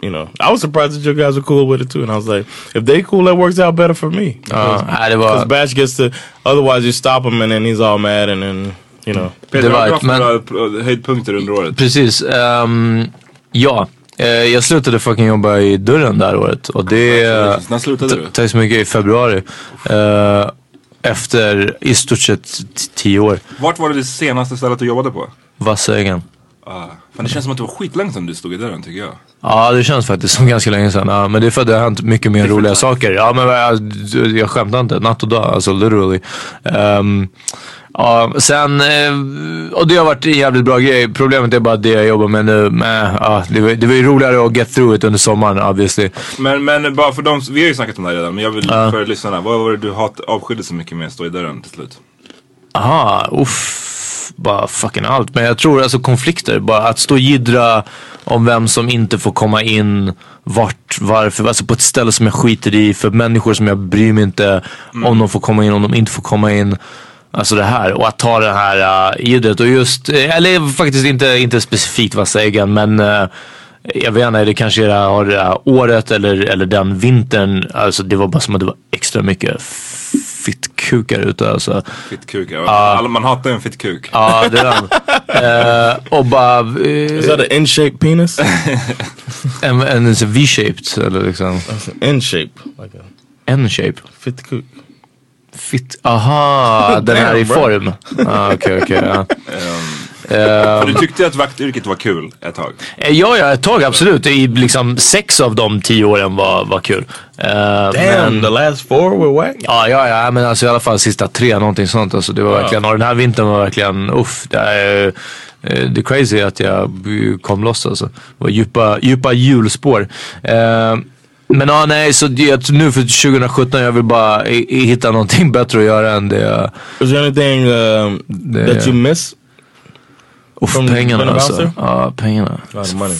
You know, I was surprised that you guys were cool with it too, and I was like, if they cool, that works out better for me. Det Because Bash gets to. Otherwise, you stop him, and then he's all mad, and then you know. Peter, Det var har du ett- haft men- några upp- höjdpunkter under året? Precis. ehm, ja, Eh, jag slutade fucking jobba i dörren där året. Och det... När slutade du? Tack så mycket, i februari. Eh, efter i stort sett tio år. Vart var det det senaste stället du jobbade på? Vassögen. Ah. Fan, det känns som att det var skitlänge sedan du stod i dörren tycker jag. Ja det känns faktiskt som ganska länge sedan. Ja, men det är för att det har hänt mycket mer roliga saker. Ja men jag, jag skämtar inte. Natt och dag alltså literally. Ehm, ja, sen, eh, och det har varit en jävligt bra grej. Problemet är bara det jag jobbar med nu. Men, ja, det, var, det var ju roligare att get through it under sommaren obviously. Men, men bara för dem, vi har ju snackat om det här redan, men jag vill Ja. för lyssnarna. Vad var det du hat, avskydde så mycket med att stå i dörren till slut? Aha, uff, bara fucking allt. Men jag tror alltså konflikter, bara att stå och jiddra om vem som inte får komma in, vart, varför, alltså på ett ställe som jag skiter i, för människor som jag bryr mig inte om de får komma in, om de inte får komma in. Alltså det här och att ta det här uh, jiddret och just, eh, eller faktiskt inte, inte specifikt vassa äggen men uh, jag vet inte, det kanske är det här det här året eller, eller den vintern. Alltså det var bara som att det var extra mycket fittkukar ute alltså. Fittkuk, ja. Ja. Alla, man hatar ju en fittkuk. Ja, det är den. Eh, och bara... Uh, Is that an N-shaped penis? en, en, V-shaped eller liksom. N-shape. Like a N-shape. fit kuk. Fit, aha, den här i form. Ah, Okej, okej. ja. För du Ehm, tyckte att vaktyrket var kul ett tag? eh, Ja, ja, ett tag absolut. I liksom sex av de tio åren var, var kul. Eh, Damn, the last four were whack. Ja, ja, ja, men alltså i alla fall sista tre, någonting sånt. Alltså, det var verkligen, och den här vintern var verkligen, uff. Det är, eh, det är crazy att jag kom loss alltså. Det var djupa, djupa hjulspår. Eh, men ja, nej, så det, nu för 2017, jag vill bara i, i, hitta någonting bättre att göra än det jag... Is there anything um, Det- that you miss? Uff, From pengarna alltså. Ja, pengarna.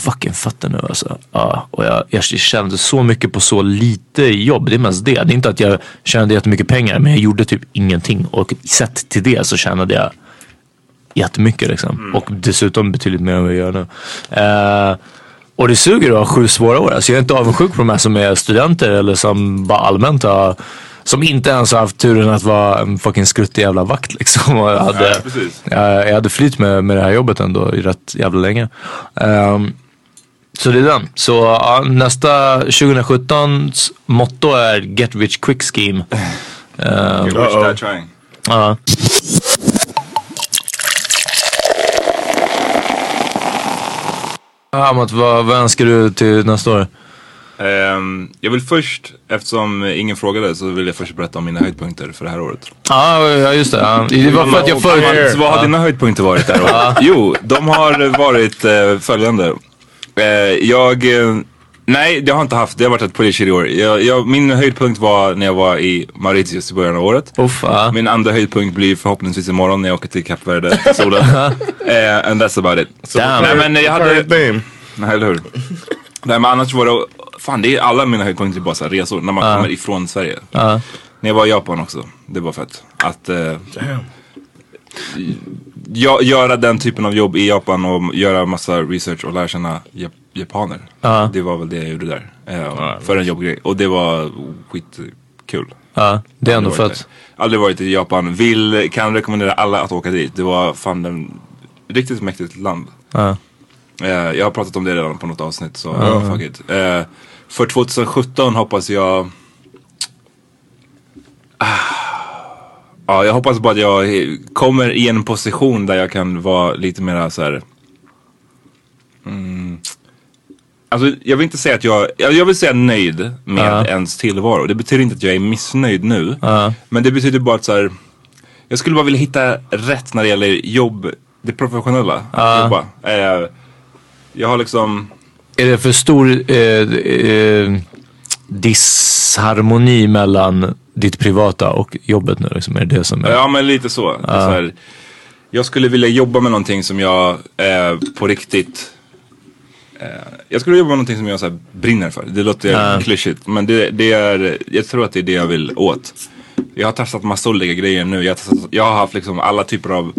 Fucking fattar nu alltså. Ja, och jag, jag kände så mycket på så lite jobb. Det är mest det. Det är inte att jag tjänade jättemycket pengar, men jag gjorde typ ingenting. Och sett till det så tjänade jag jättemycket liksom. Och dessutom betydligt mer än vad jag gör nu. Eh, och det suger att ha sju svåra år. Alltså jag är inte avundsjuk på de här som är studenter eller som bara allmänt har som inte ens har haft turen att vara en fucking skruttig jävla vakt liksom. Jag hade, Ja, precis. jag, jag hade flytt med, med det här jobbet ändå i rätt jävla länge. Ehm, så det är den. Så ja, nästa 2017s motto är Get Rich Quick Scheme. Ehm, Get rich, die trying. Amat, vad, vad önskar du till nästa år? Ehm, jag vill först, eftersom ingen frågade, så vill jag först berätta om mina höjdpunkter för det här året. Ja, ja just det. Ja. Det var för att jag förut... Så vad har dina höjdpunkter varit det här året? Jo, de har varit eh, följande. Eh, jag, eh, nej det har jag inte haft, det har varit ett polisår i år. Jag, jag, min höjdpunkt var när jag var i Mauritius i början av året. Uff, ja. Min andra höjdpunkt blir förhoppningsvis imorgon när jag åker till Kap Verde, solen. Eh, and that's about it. Damn. Nej men jag hade... Nej eller hur? Nej men annars var det, fan det är alla mina höjdpunkter är bara så här resor, när man kommer ifrån Sverige. När jag var i Japan också, det var fett. Att eh, gö- göra den typen av jobb i Japan och göra massa research och lära känna jap- japaner. Ja. Det var väl det jag gjorde där. Eh, för en jobbgrej. Och det var skitkul. Ja, det är ändå fett. Aldrig varit i Japan. Vill, kan rekommendera alla att åka dit. Det var fan en riktigt mäktigt land. Ja. Eh, jag har pratat om det redan på något avsnitt så ja, fuck it. Eh, för 2017 hoppas jag... Ah. Ja, jag hoppas bara att jag kommer i en position där jag kan vara lite mer så här. Mm, alltså jag vill inte säga att jag, jag jag vill säga nöjd med Ja. ens tillvaro. Det betyder inte att jag är missnöjd nu. Ja. Men det betyder bara att så här, jag skulle bara vilja hitta rätt när det gäller jobb, det professionella. Att Ja. jobba. Eh, jag har liksom, Är det för stor eh, eh, disharmoni mellan ditt privata och jobbet nu? Liksom? Är det det som är... ja men lite så. Är så här, jag skulle vilja jobba med någonting som jag eh, på riktigt eh, jag skulle jobba med någonting som jag så brinner för. Det låter Ja. klyschigt men det, det är, jag tror att det är det jag vill åt. Jag har testat massa olika grejer nu. Jag har, testat, jag har haft liksom alla typer av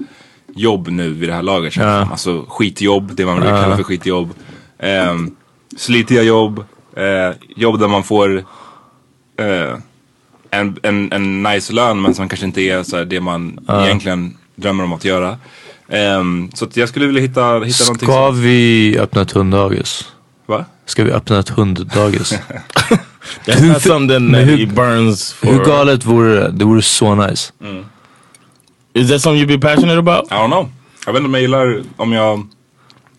jobb nu vid det här laget. som. Alltså skitjobb, det man brukar Ja. kalla för skitjobb. Um, slitiga jobb, eh, jobb där man får eh, en, en, en nice lön men som kanske inte är så här, det man egentligen drömmer om att göra. Ehm, så att jag skulle vilja hitta, hitta någonting Ska vi öppna ett hunddagis? Va? Ska vi öppna ett hunddagis? That's not something that hur- he burns for. Hur galet vore det? Det vore så nice. Is that something you'd be passionate about? I don't know. Jag vet inte om jag gillar, om jag...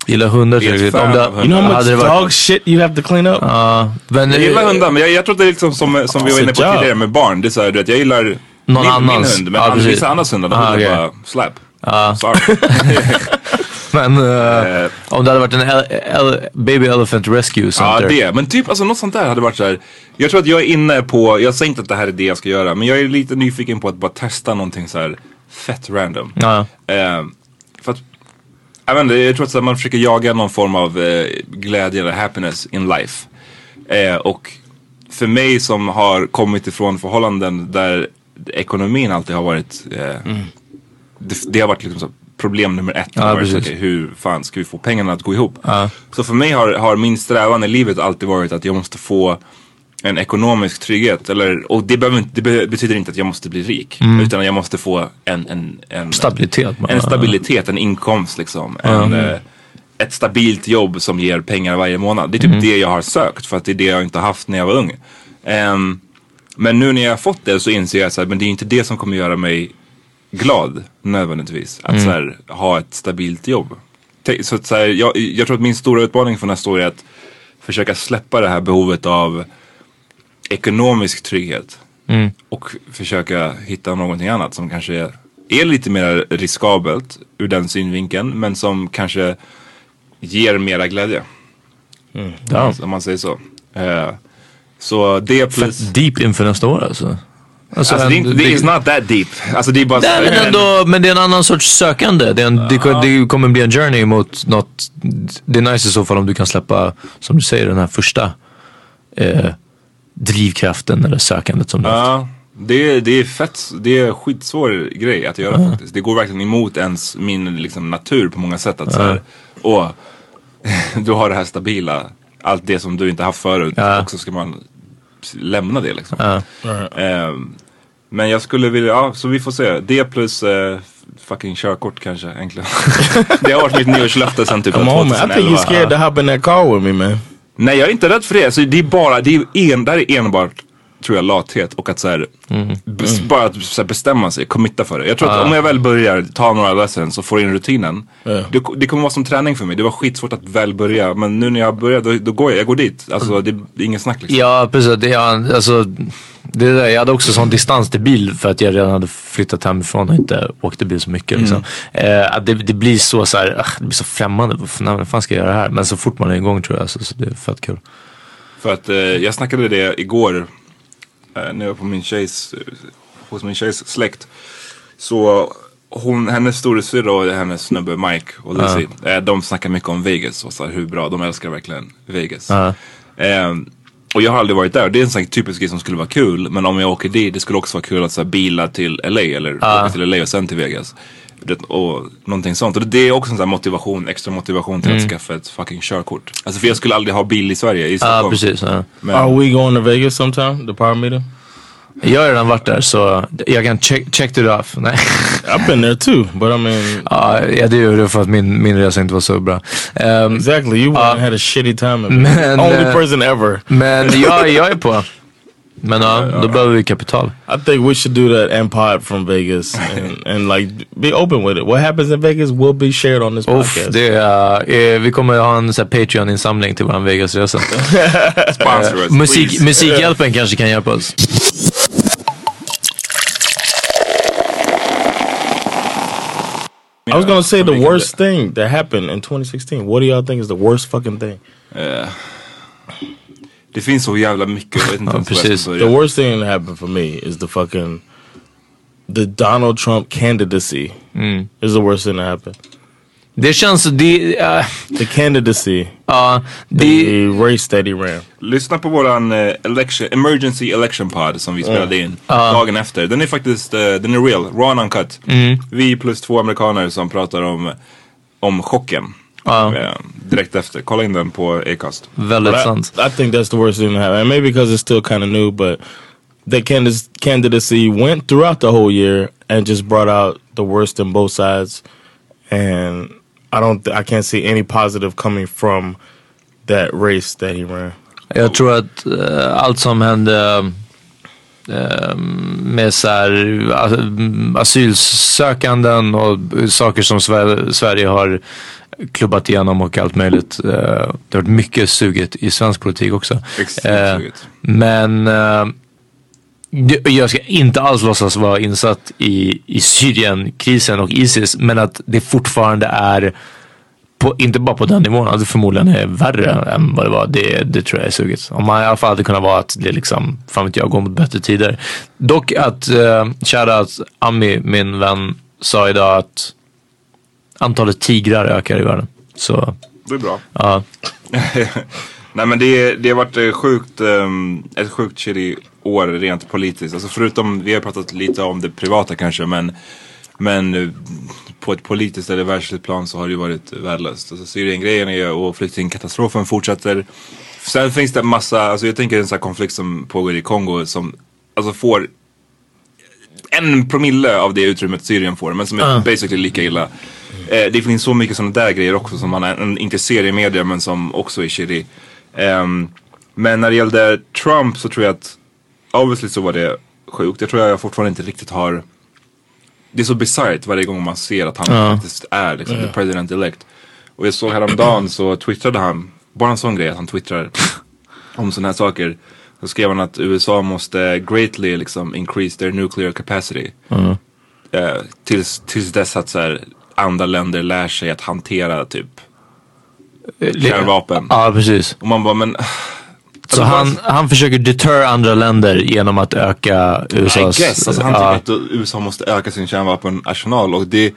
Gillar hundar tillräckligt. fan Om det. You know how much varit- dog shit you have to clean up? Ja, men Jag gillar hundar men jag, jag tror att det är liksom som, som vi var Alltså, inne på ja. tidigare med barn. Det är såhär, du vet, jag gillar Någon min, min annans. hund men Ja, precis. vissa andras hundar de Ah, okej. bara slap. Ja. Sorry. Men eh, om det hade varit en el- el- baby elephant rescue Ja center. det, men typ alltså något sånt där hade varit så här. Jag tror att jag är inne på, jag säger inte att det här är det jag ska göra men jag är lite nyfiken på att bara testa någonting så här fett random. Ja. Eh, för att, jag inte, jag tror att man försöker jaga någon form av eh, glädje eller happiness in life. Eh, och för mig som har kommit ifrån förhållanden där ekonomin alltid har varit eh, det, det har varit liksom problem nummer ett. Ja, varit okej, hur fan ska vi få pengarna att gå ihop? Ja. Så för mig har, har min strävan i livet alltid varit att jag måste få en ekonomisk trygghet. Eller, och det, behöver, det be- betyder inte att jag måste bli rik. Mm. Utan jag måste få en, en, en Stabilitet bara. En stabilitet, en inkomst liksom. En, eh, ett stabilt jobb som ger pengar varje månad. Det är typ Mm. det jag har sökt för att det är det jag inte haft när jag var ung. Ehm, men nu när jag har fått det så inser jag att det är inte det som kommer göra mig glad nödvändigtvis. Att Mm. här, ha ett stabilt jobb. Så så här, jag, jag tror att min stora utmaning för nästa år är att försöka släppa det här behovet av ekonomisk trygghet. Mm. Och försöka hitta någonting annat som kanske är, lite mer riskabelt ur den synvinkeln. Men som kanske ger mera glädje. Ja. Om man säger så. Eh, så det plus... Fett deep inför nästa år alltså. Alltså, det är inte, det är not that deep. Alltså det är bara Nej, men, ändå, men det är en annan sorts sökande. Det, en, det, det kommer bli en journey mot något. Det är nice i så fall om du kan släppa, som du säger, den här första eh, drivkraften eller sökandet som du haft. Ja, det, är- det är fett, det är skitsvår grej att göra faktiskt. Det går verkligen emot ens min liksom, natur på många sätt. Att så här, åh, du har det här stabila, allt det som du inte haft förut. Och så ska man lämna det liksom. Ehm, men jag skulle vilja, ja så vi får se. Det plus eh, fucking körkort kanske egentligen. det har varit mitt nyårslöfte sen typ Come on man, I 2011. think you're scared hop in that car with me man. Nej jag är inte rädd för det. Alltså, det är bara, det är en, där är enbart tror jag lathet och att så här, bes, bara att så här, bestämma sig, committa för det. Jag tror att Ah. om jag väl börjar ta några lessons och får in rutinen. Ja. Det, det kommer vara som träning för mig. Det var skitsvårt att väl börja men nu när jag börjar då, då går jag, jag går dit. Alltså det, det är ingen snack liksom. Ja, precis. Det, ja, alltså, det där, jag hade också sån distans till bil för att jag redan hade flyttat hemifrån och inte åkte bil så mycket. Liksom. Eh, att det, det blir så, så här, ah, det blir så främmande. Vad fan, ska jag göra här? Men så fort man är igång tror jag så, så det är fett kul. För att eh, jag snackade det igår eh, när jag var på min tjejs, eh, hos min tjejs släkt. Så hon, hennes storasyrra och hennes snubbe Mike och Lizzie, eh, de snackar mycket om Vegas och så här, hur bra, de älskar verkligen Vegas. Ja. Eh, och jag har aldrig varit där. Det är en sån typisk grej som skulle vara kul. Men om jag åker dit, det skulle också vara kul att så här, bila till LA eller åka till LA och sen till Vegas. Och någonting sånt. Och det är också en sån här motivation, extra motivation till att skaffa ett fucking körkort. Alltså för jag skulle aldrig ha bil i Sverige, i Ja, Stockholm. precis. Ja. Men, Are we going to Vegas sometime? The power meter? Jag har redan varit där så jag kan check, check it off. Nej. I've been there too, but I mean, ja, ja, det gjorde det för att min, min resa inte var så bra. Ehm, exactly. You and had a shitty time. Men, Only eh, person ever. men jag, jag är på. Men ja, då behöver vi kapital. I think we should do that and pod from Vegas and, and like be open with it. What happens in Vegas will be shared on this Uff, podcast. det är, eh, vi kommer ha en Patreon-insamling till våran Vegas-resa. sponsor us, Musik, please. musikhjälpen kanske kan hjälpa oss. I was gonna say the worst thing that happened in 2016. What do y'all think is the worst fucking thing? Eh, det finns så jävla mycket, jag vet inte ens precis. The worst thing that happened for me is the fucking the Donald Trump candidacy. Is the worst thing that happened. Det känns, det, äh, The candidacy, ja, det, the race that he ran. Lyssna på våran eh, election, emergency election pod som vi spelade in dagen efter. Den är faktiskt, eh, den är real, raw and uncut. Vi plus två amerikaner som pratar om, om chocken. Eh, direkt efter. Kolla in den på Acast. väldigt But I, sant. I think that's the worst thing to happen. And maybe because it's still kind of new, but the candidacy, candidacy went throughout the whole year and just brought out the worst in both sides. And I don't, I can't see any positive coming from that race that he ran. Jag tror att eh, allt som hände eh, med så här, asylsökanden och saker som Sver- Sverige har klubbat igenom och allt möjligt. Eh, det har varit mycket suget i svensk politik också. Extremt Eh, suget. Men eh, jag ska inte alls låtsas vara insatt i, i Syrienkrisen och Isis men att det fortfarande är på, inte bara på den nivån, att det förmodligen är värre än vad det var. Det, det tror jag är suget. Om man i alla fall hade kunnat vara att det liksom, fan vet jag, går mot bättre tider. Dock att, uh, shoutout Ami, min vän, sa idag att antalet tigrar ökar i världen. Så, Det är bra. ja. Nej men det, det har varit eh, sjukt, ehm, ett sjukt shitty år rent politiskt. Alltså förutom, vi har pratat lite om det privata kanske men, men eh, på ett politiskt eller världsligt plan så har det ju varit värdelöst. Alltså Syrien-grejen och flyktingkatastrofen fortsätter. Sen finns det massa, alltså jag tänker en sån här konflikt som pågår i Kongo som alltså får en promille av det utrymmet Syrien får men som är Ja. basically lika illa. Eh, det finns så mycket sådana där grejer också som man inte ser i media men som också är shitty. Ehm, men när det gällde Trump så tror jag att obviously så var det sjukt. Jag tror jag fortfarande inte riktigt har det är så bisarrt varje gång man ser att han Ja. faktiskt är liksom, Ja. the president elect. Och jag såg häromdagen så twittrade han, bara en sån grej att han twittrar om sådana här saker. Så skrev han att USA måste greatly liksom increase their nuclear capacity. Mm. Eh, tills, tills dess att så här, andra länder lär sig att hantera typ kärnvapen. Ja, precis. Och man bara men Så han, han försöker deter andra länder genom att öka I USAs... guess. Alltså, han ja. tycker att USA måste öka sin kärnvapenarsenal och det,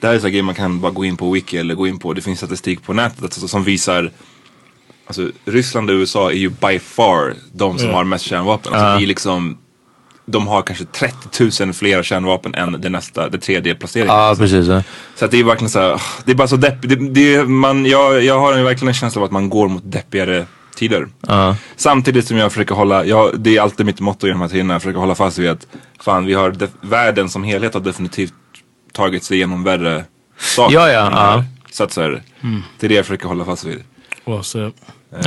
det här är så grejer man kan bara gå in på wiki eller gå in på. Det finns statistik på nätet alltså, som visar Alltså Ryssland och USA är ju by far de som Ja. har mest kärnvapen. Alltså, vi är liksom de har kanske 30 000 fler kärnvapen än det nästa, det tredje placeringen. Ja, precis. Ja. Så att det är verkligen så här, det är bara så deppigt. Det, det, man, jag, jag har en, verkligen en känsla av att man går mot deppigare tider. Ja. Samtidigt som jag försöker hålla, jag, det är alltid mitt motto i de här tiderna, jag försöker hålla fast vid att fan vi har, def, världen som helhet har definitivt tagit sig igenom värre saker. Ja, ja, ja. Så att så här, Mm. det är det jag försöker hålla fast vid. Well said.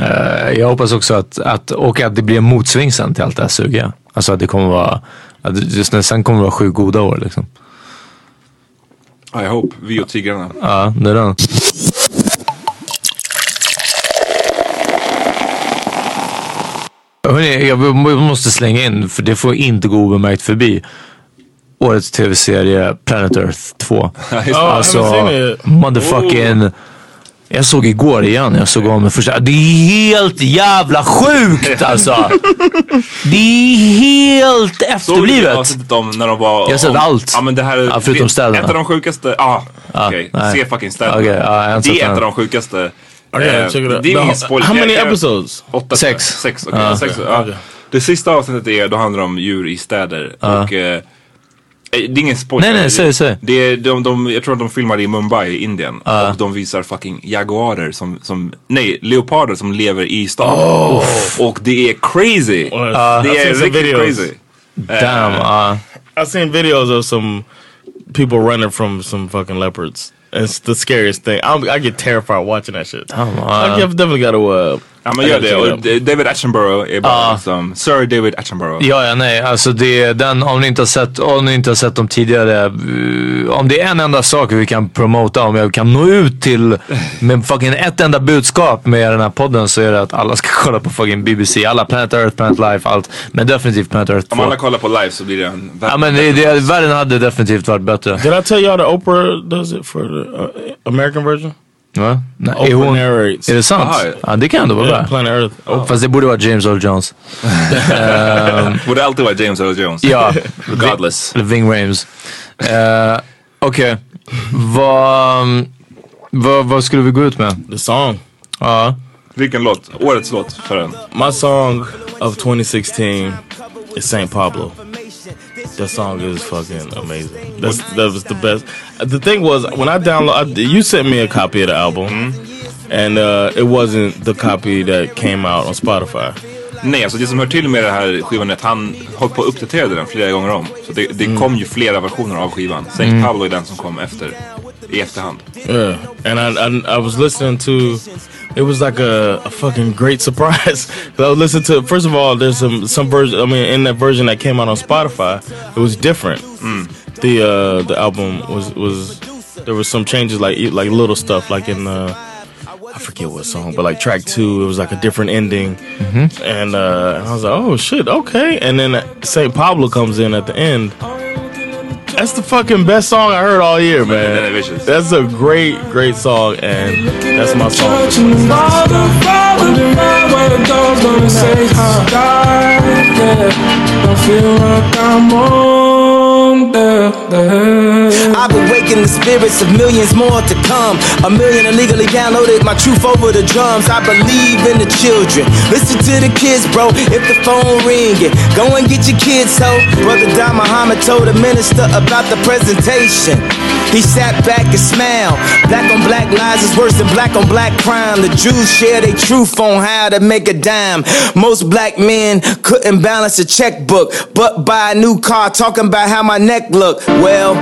Eh, jag hoppas också att, att, och att det blir en motsving sen till allt det här sugiga. Alltså att det kommer vara, att just när sen kommer det vara sju goda år liksom. I hope, vi och tigrarna. Ja, det är den. Hörrni, jag måste slänga in, för det får inte gå obemärkt förbi. Årets tv-serie Planet Earth 2. just det. alltså, motherfucking... Jag såg igår igen, jag såg om första. Det är helt jävla sjukt alltså! Det är helt Såg du efterblivet. om när de var... Jag har sett allt. Ja men det här är Ja, förutom städerna. Ett av de sjukaste, ah, Ja, okej. nej. Se fucking städerna. Okej, ja, det är ett av de sjukaste. Okay, Eh. Det är ingen spoiler. how many episodes? Åtta. Sex. Sex. Ja. Sex, okej. Det sista avsnittet är, då handlar det om djur i städer. Och, eh, det är ingen spoiler. Nej, nej, säg, säg. Det är, de, de, jag tror att de filmade i Mumbai i Indien. Ja. Och de visar fucking jaguarer som, som nej, leoparder som lever i stan. Oh. Och det är crazy. Ja, det I've är riktigt videos. crazy. Damn. Uh, I've seen videos of some people running from some fucking leopards. It's the scariest thing. I'm, I get terrified watching that shit. Oh, Like, you've definitely got to. Uh, Ja men gör det. Och David Attenborough är bara Ja. liksom, Sir David Attenborough. Ja, ja, nej. Alltså det är den, om ni inte har sett, om ni inte har sett dem tidigare. eh, Om det är en enda sak vi kan promota, om jag kan nå ut till med fucking ett enda budskap med den här podden så är det att alla ska kolla på fucking BBC. Alla Planet Earth, Planet Life, allt. Men definitivt Planet Earth 2. Om alla kollar på live så blir det en Ja men det, det, världen hade definitivt varit bättre. Did I tell y'all that Oprah does it for the uh, American version? Va? Nej, är, hon, narrates. är det sant? Aha. Ja, det kan ändå vara Yeah, bra. Planet Earth. Oh. Fast det borde vara James Earl Jones. Ehm, Borde alltid vara James Earl Jones. ja, Regardless. Eller Ving Rames. Uh, Okej, vad, vad, vad skulle vi gå ut med? The song. Ja. Vilken låt? Årets låt för den. My song of 2016 is Saint Pablo. That song is fucking amazing. That's that was the best. The thing was when I download, I, you sent me a copy of the album, and uh, it wasn't the copy that came out on Spotify. Nej, alltså det som hör till med den här skivan är att han höll på att uppdatera den flera gånger om. Så det, det kom ju flera versioner av skivan. Saint Mm. Pablo är den som kom efter. I efterhand. Yeah, and I, I I was listening to. It was like a, a fucking great surprise. 'Cause I was listening to. First of all, there's some some version. I mean, in that version that came out on Spotify, it was different. The uh the album was was there was some changes, like e- like little stuff, like in uh, I forget what song, but like track two, it was like a different ending, and uh, and I was like, oh shit, okay. And then Saint Pablo comes in at the end. That's the fucking best song I heard all year, man. That's a great, great song, and that's my song. for 2016. I've awakened the spirits of millions more to come. A million illegally downloaded my truth over the drums. I believe in the children. Listen to the kids, bro. If the phone ringing, go and get your kids. So, Brother Don Muhammad told the minister about the presentation. He sat back and smiled. Black on black lies is worse than black on black crime. The Jews share their truth on how to make a dime. Most black men couldn't balance a checkbook, but buy a new car talking about how my neck look. Well,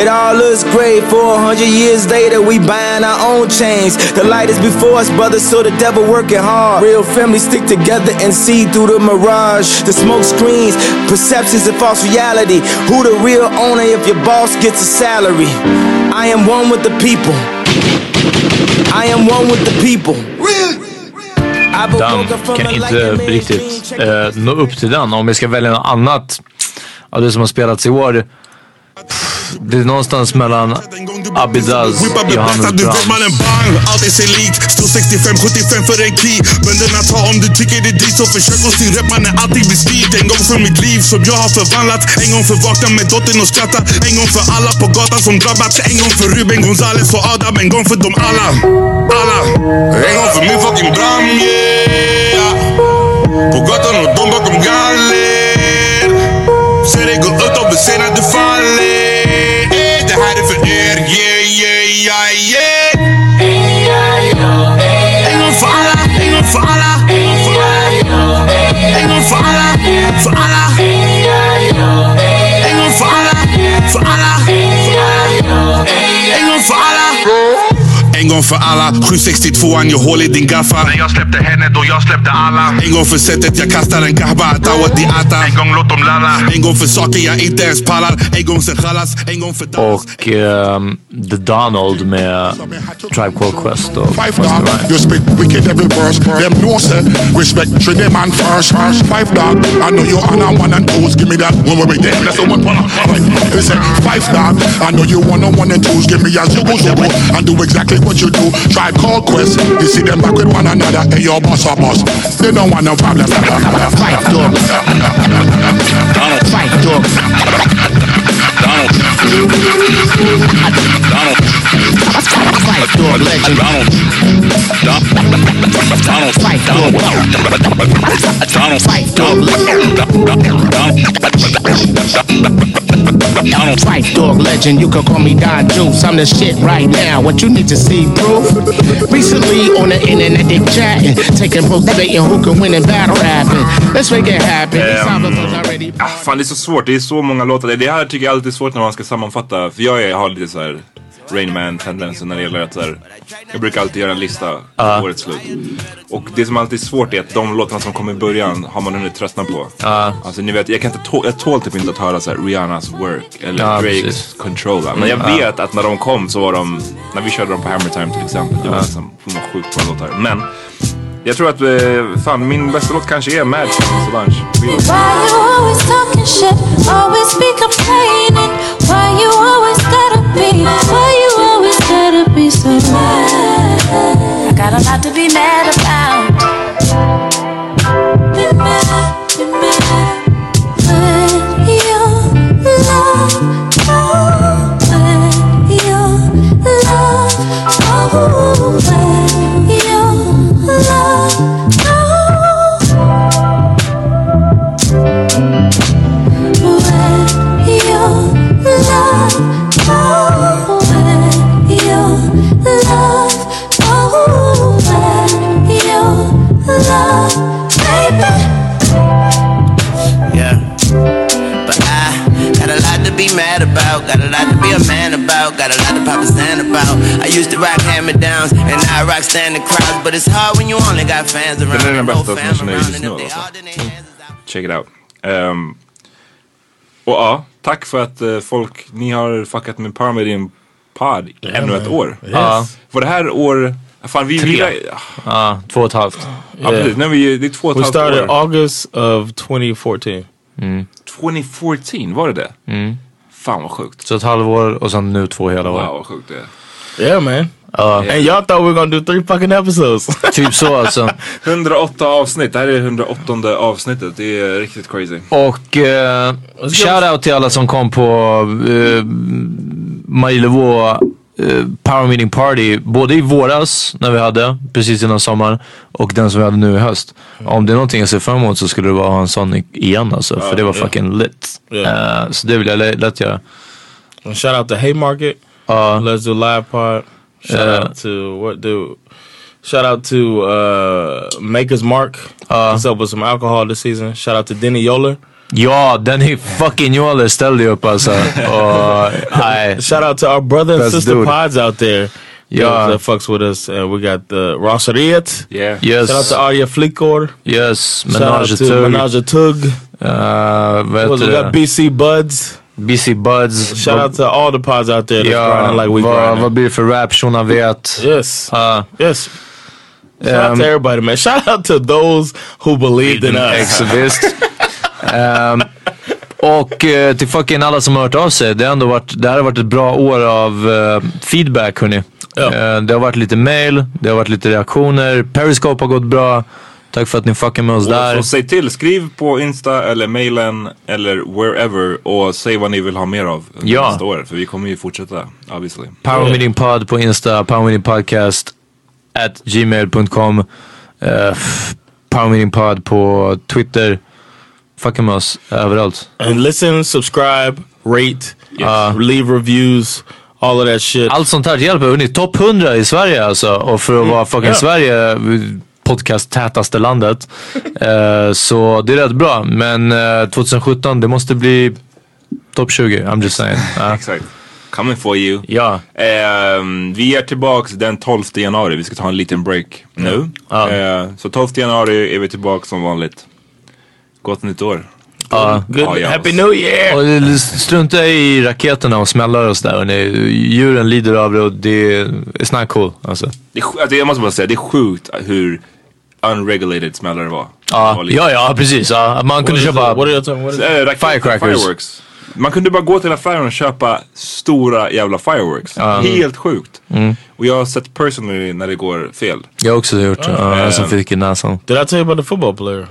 it all looks great for a hundred years later. We buying our own chains. The light is before us, brothers, so the devil working hard. Real families stick together and see through the mirage. The smoke screens, perceptions and false reality. Who the real owner if your boss gets a salary? I am one with the people. I am one with the people. Den kan inte riktigt eh, nå upp till den. Om vi ska välja något annat av det som har spelats i år. Pff, det är någonstans mellan Abidaz, Johannes Du vet Brahms. mannen bang, allt är sig likt Står 65, 75 för en key. Bönderna tar om du tycker det är dit Så försök att styra rep mannen, allting blir styrt En gång för mitt liv som jag har förvandlat. En gång för vakna med dottern och skratta. En gång för alla på gatan som drabbats En gång för Ruben Gonzales och Adam. En gång för dem alla, alla. En gång för min fucking Bram, yeah. På gatan och de bakom galler. Ser dig gå ut och se en gång för alla, 762an gör hål i din gaffa. När jag släppte henne då jag släppte alla. En gång för sättet jag kastar en gahba, tawat di ata En gång låt dem lalla En gång för saker jag inte ens pallar. En gång sen chalas, en gång för Och ehm, The Donald med Tribe Called Quest och Five dog, you spit wicked every verse. Them know say respect them man first. Five dog, I know you on a one and twos. Give me that one with me. Them. That's the one for They say five dog, I know you on a one and twos. Give me a zero zero and do exactly what you do. Try call quest. You see them back with one another. Hey, your boss or boss. They don't want no problem. Five dogs. Five dogs. Donald. Donald. Five dog legend. Donald. Donald. Five dog. Donald. Five dog. Donald. Fight dog legend, you can call me Don Juice. I'm the shit right now. What you need to see proof? Recently on the internet they chatting, taking pro debating who can win in battle rapping. Let's make it happen. Ehm, already ah, fan det är så svårt, det är så många låtar. Det här tycker jag alltid är svårt när man ska sammanfatta. För jag är, har lite så här Rain Man tendenser när det gäller att så här, Jag brukar alltid göra en lista på Ja. årets slut. Och det som alltid är svårt är att de låtarna som kommer i början har man hunnit tröttna på. Ja. Alltså ni vet, jag kan inte jag tål typ inte att höra så här Rihannas Work eller Ja, Drakes precis. Control. Men jag Mm, ja. vet att när de kom så var de, när vi körde dem på Hammer Time till exempel, det var Ja. liksom, de var sjukt bra låtar. Men jag tror att, eh, fan min bästa låt kanske är Mad Solange. You always gotta be? Why you always gotta be so mad? I got a lot to be mad about. Rock standing crowds, but it's hard when you only got fans around. Den är den and no bästa around, just and nu if they alltså. Check it out. Ehm, och ja, tack för att eh, folk, ni har fuckat med Parma i din pod ännu man. ett år. Yes. Ja. Var det här år... Fan, vi, Tre. vi, Ja, två och ett halvt. Ja, precis. Nej, vi, det är två och ett We halvt started år. August of 2014. 2014, var det det? Mm. Fan vad sjukt. Så ett halvår och sen nu två hela år. Wow, vad sjukt det är. Yeah, man. Ja. And y'all thought we were gonna do three fucking episodes. Typ så alltså. 108 avsnitt. Det här är 108 avsnittet. Det är riktigt crazy. Och eh, shoutout till alla som kom på eh, Marilevå eh, Power Meeting Party. Både i våras när vi hade, precis innan sommaren. Och den som vi hade nu i höst. Om det är någonting jag ser fram emot så skulle det vara en sån igen alltså. Ja, för det var ja. fucking lit. Ja. Eh, så det vill jag lä- lätt göra. And shout out to Haymarket. Let's do live part. Shout Yeah. out to what do? Shout out to uh, Maker's Mark. He's up with some alcohol this season. Shout out to Denny Yoler. Ja, den är fucking Jolle ställde ju upp alltså. Och, nej. Shout out to our brother and sister dude. pods out there. Yeah. that, fucks with us. Uh, we got the Rosseriet. Yeah. Yes. Shout out to Arya Flickor. Yes, Shout out Menage to Tugg. Menage a Tugg. Uh, Was- we got? BC Buds. BC Buds. Shout out to all the pods out there Ja, grinding like we vad, grinding. vad blir det för rap? Shona vet. Yes. Uh, Yes. Shout out Um, to everybody, man. Shout out to those who believed in us. Ex, visst. Ehm, och eh, till fucking alla som har hört av sig. Det, har ändå varit, det här har varit ett bra år av eh, feedback hörni. Eh, det har varit lite mail, det har varit lite reaktioner. Periscope har gått bra. Tack för att ni fuckar med oss Och där. så säg till, skriv på Insta eller mailen eller wherever och säg vad ni vill ha mer av Ja. nästa år. För vi kommer ju fortsätta, obviously. Power Meeting Pod på Insta, Power Meeting Podcast at gmail.com. Uh, Power Meeting Pod på Twitter. Fucka med oss överallt. And listen, subscribe, rate, uh, leave reviews, all of that shit. Allt sånt här hjälper. Hörni, topp 100 i Sverige alltså. Och för att vara fucking Ja. Sverige, podcast-tätaste landet. Eh, så det är rätt bra. Men eh, 2017, det måste bli topp 20. I'm just saying. Exakt. Coming for you. Ja. Ehm, vi är tillbaks den 12 januari. Vi ska ta en liten break nu. Ja. Eh, så 12 januari är vi tillbaks som vanligt. Gott nytt år. Ja. Ja, ja. Happy New Year! Och strunta i raketerna och smällar och sådär. Djuren lider av det och det är not cool. Alltså. Det är, alltså, jag måste bara säga, det är sjukt hur unregulated smällare var. Lite- ja, ja precis. Ja. Man kunde köpa it? What are you talking- what is Eh, firecrackers. Fireworks. Man kunde bara gå till affären och köpa stora jävla fireworks. Ja. Helt sjukt. Mm. Och jag har sett personally när det går fel. Jag har också gjort det. Ja, en som fick i näsan. Did I tell you about the football player?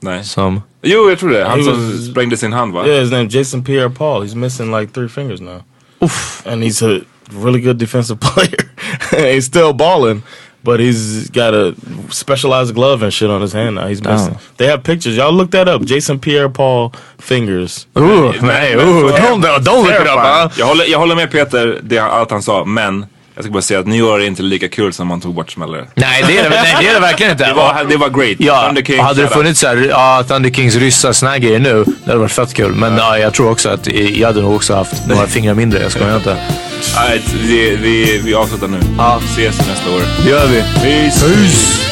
Nej. Som... Jo, jag tror det. Han He som was- sprängde sin hand va? Yeah, his name Jason Pierre Paul. He's missing like three fingers now. Oof. And he's a really good defensive player. he's still balling, but he's got a specialized glove and shit on his hand now. He's missing. They have pictures. Y'all look that up. Jason Pierre Paul fingers. Ooh, nej, ooh, don't, don't look it up. Huh? Jag håller, jag håller med Peter, det är allt han sa, men jag ska bara säga att nyår är inte lika kul som man tog bort smällare. Nej, det är det, nej, det är det verkligen inte. Det var, det var great. Ja, Thunder King, och hade det funnits såhär, ja, Thunder Kings ryssar såna här grejer nu, det hade varit fett kul. Men ja, jag tror också att jag hade nog också haft några fingrar mindre, jag skojar inte. Nej, vi, vi, vi avslutar nu. Ja. Ses nästa år. Det gör vi. Peace! Peace.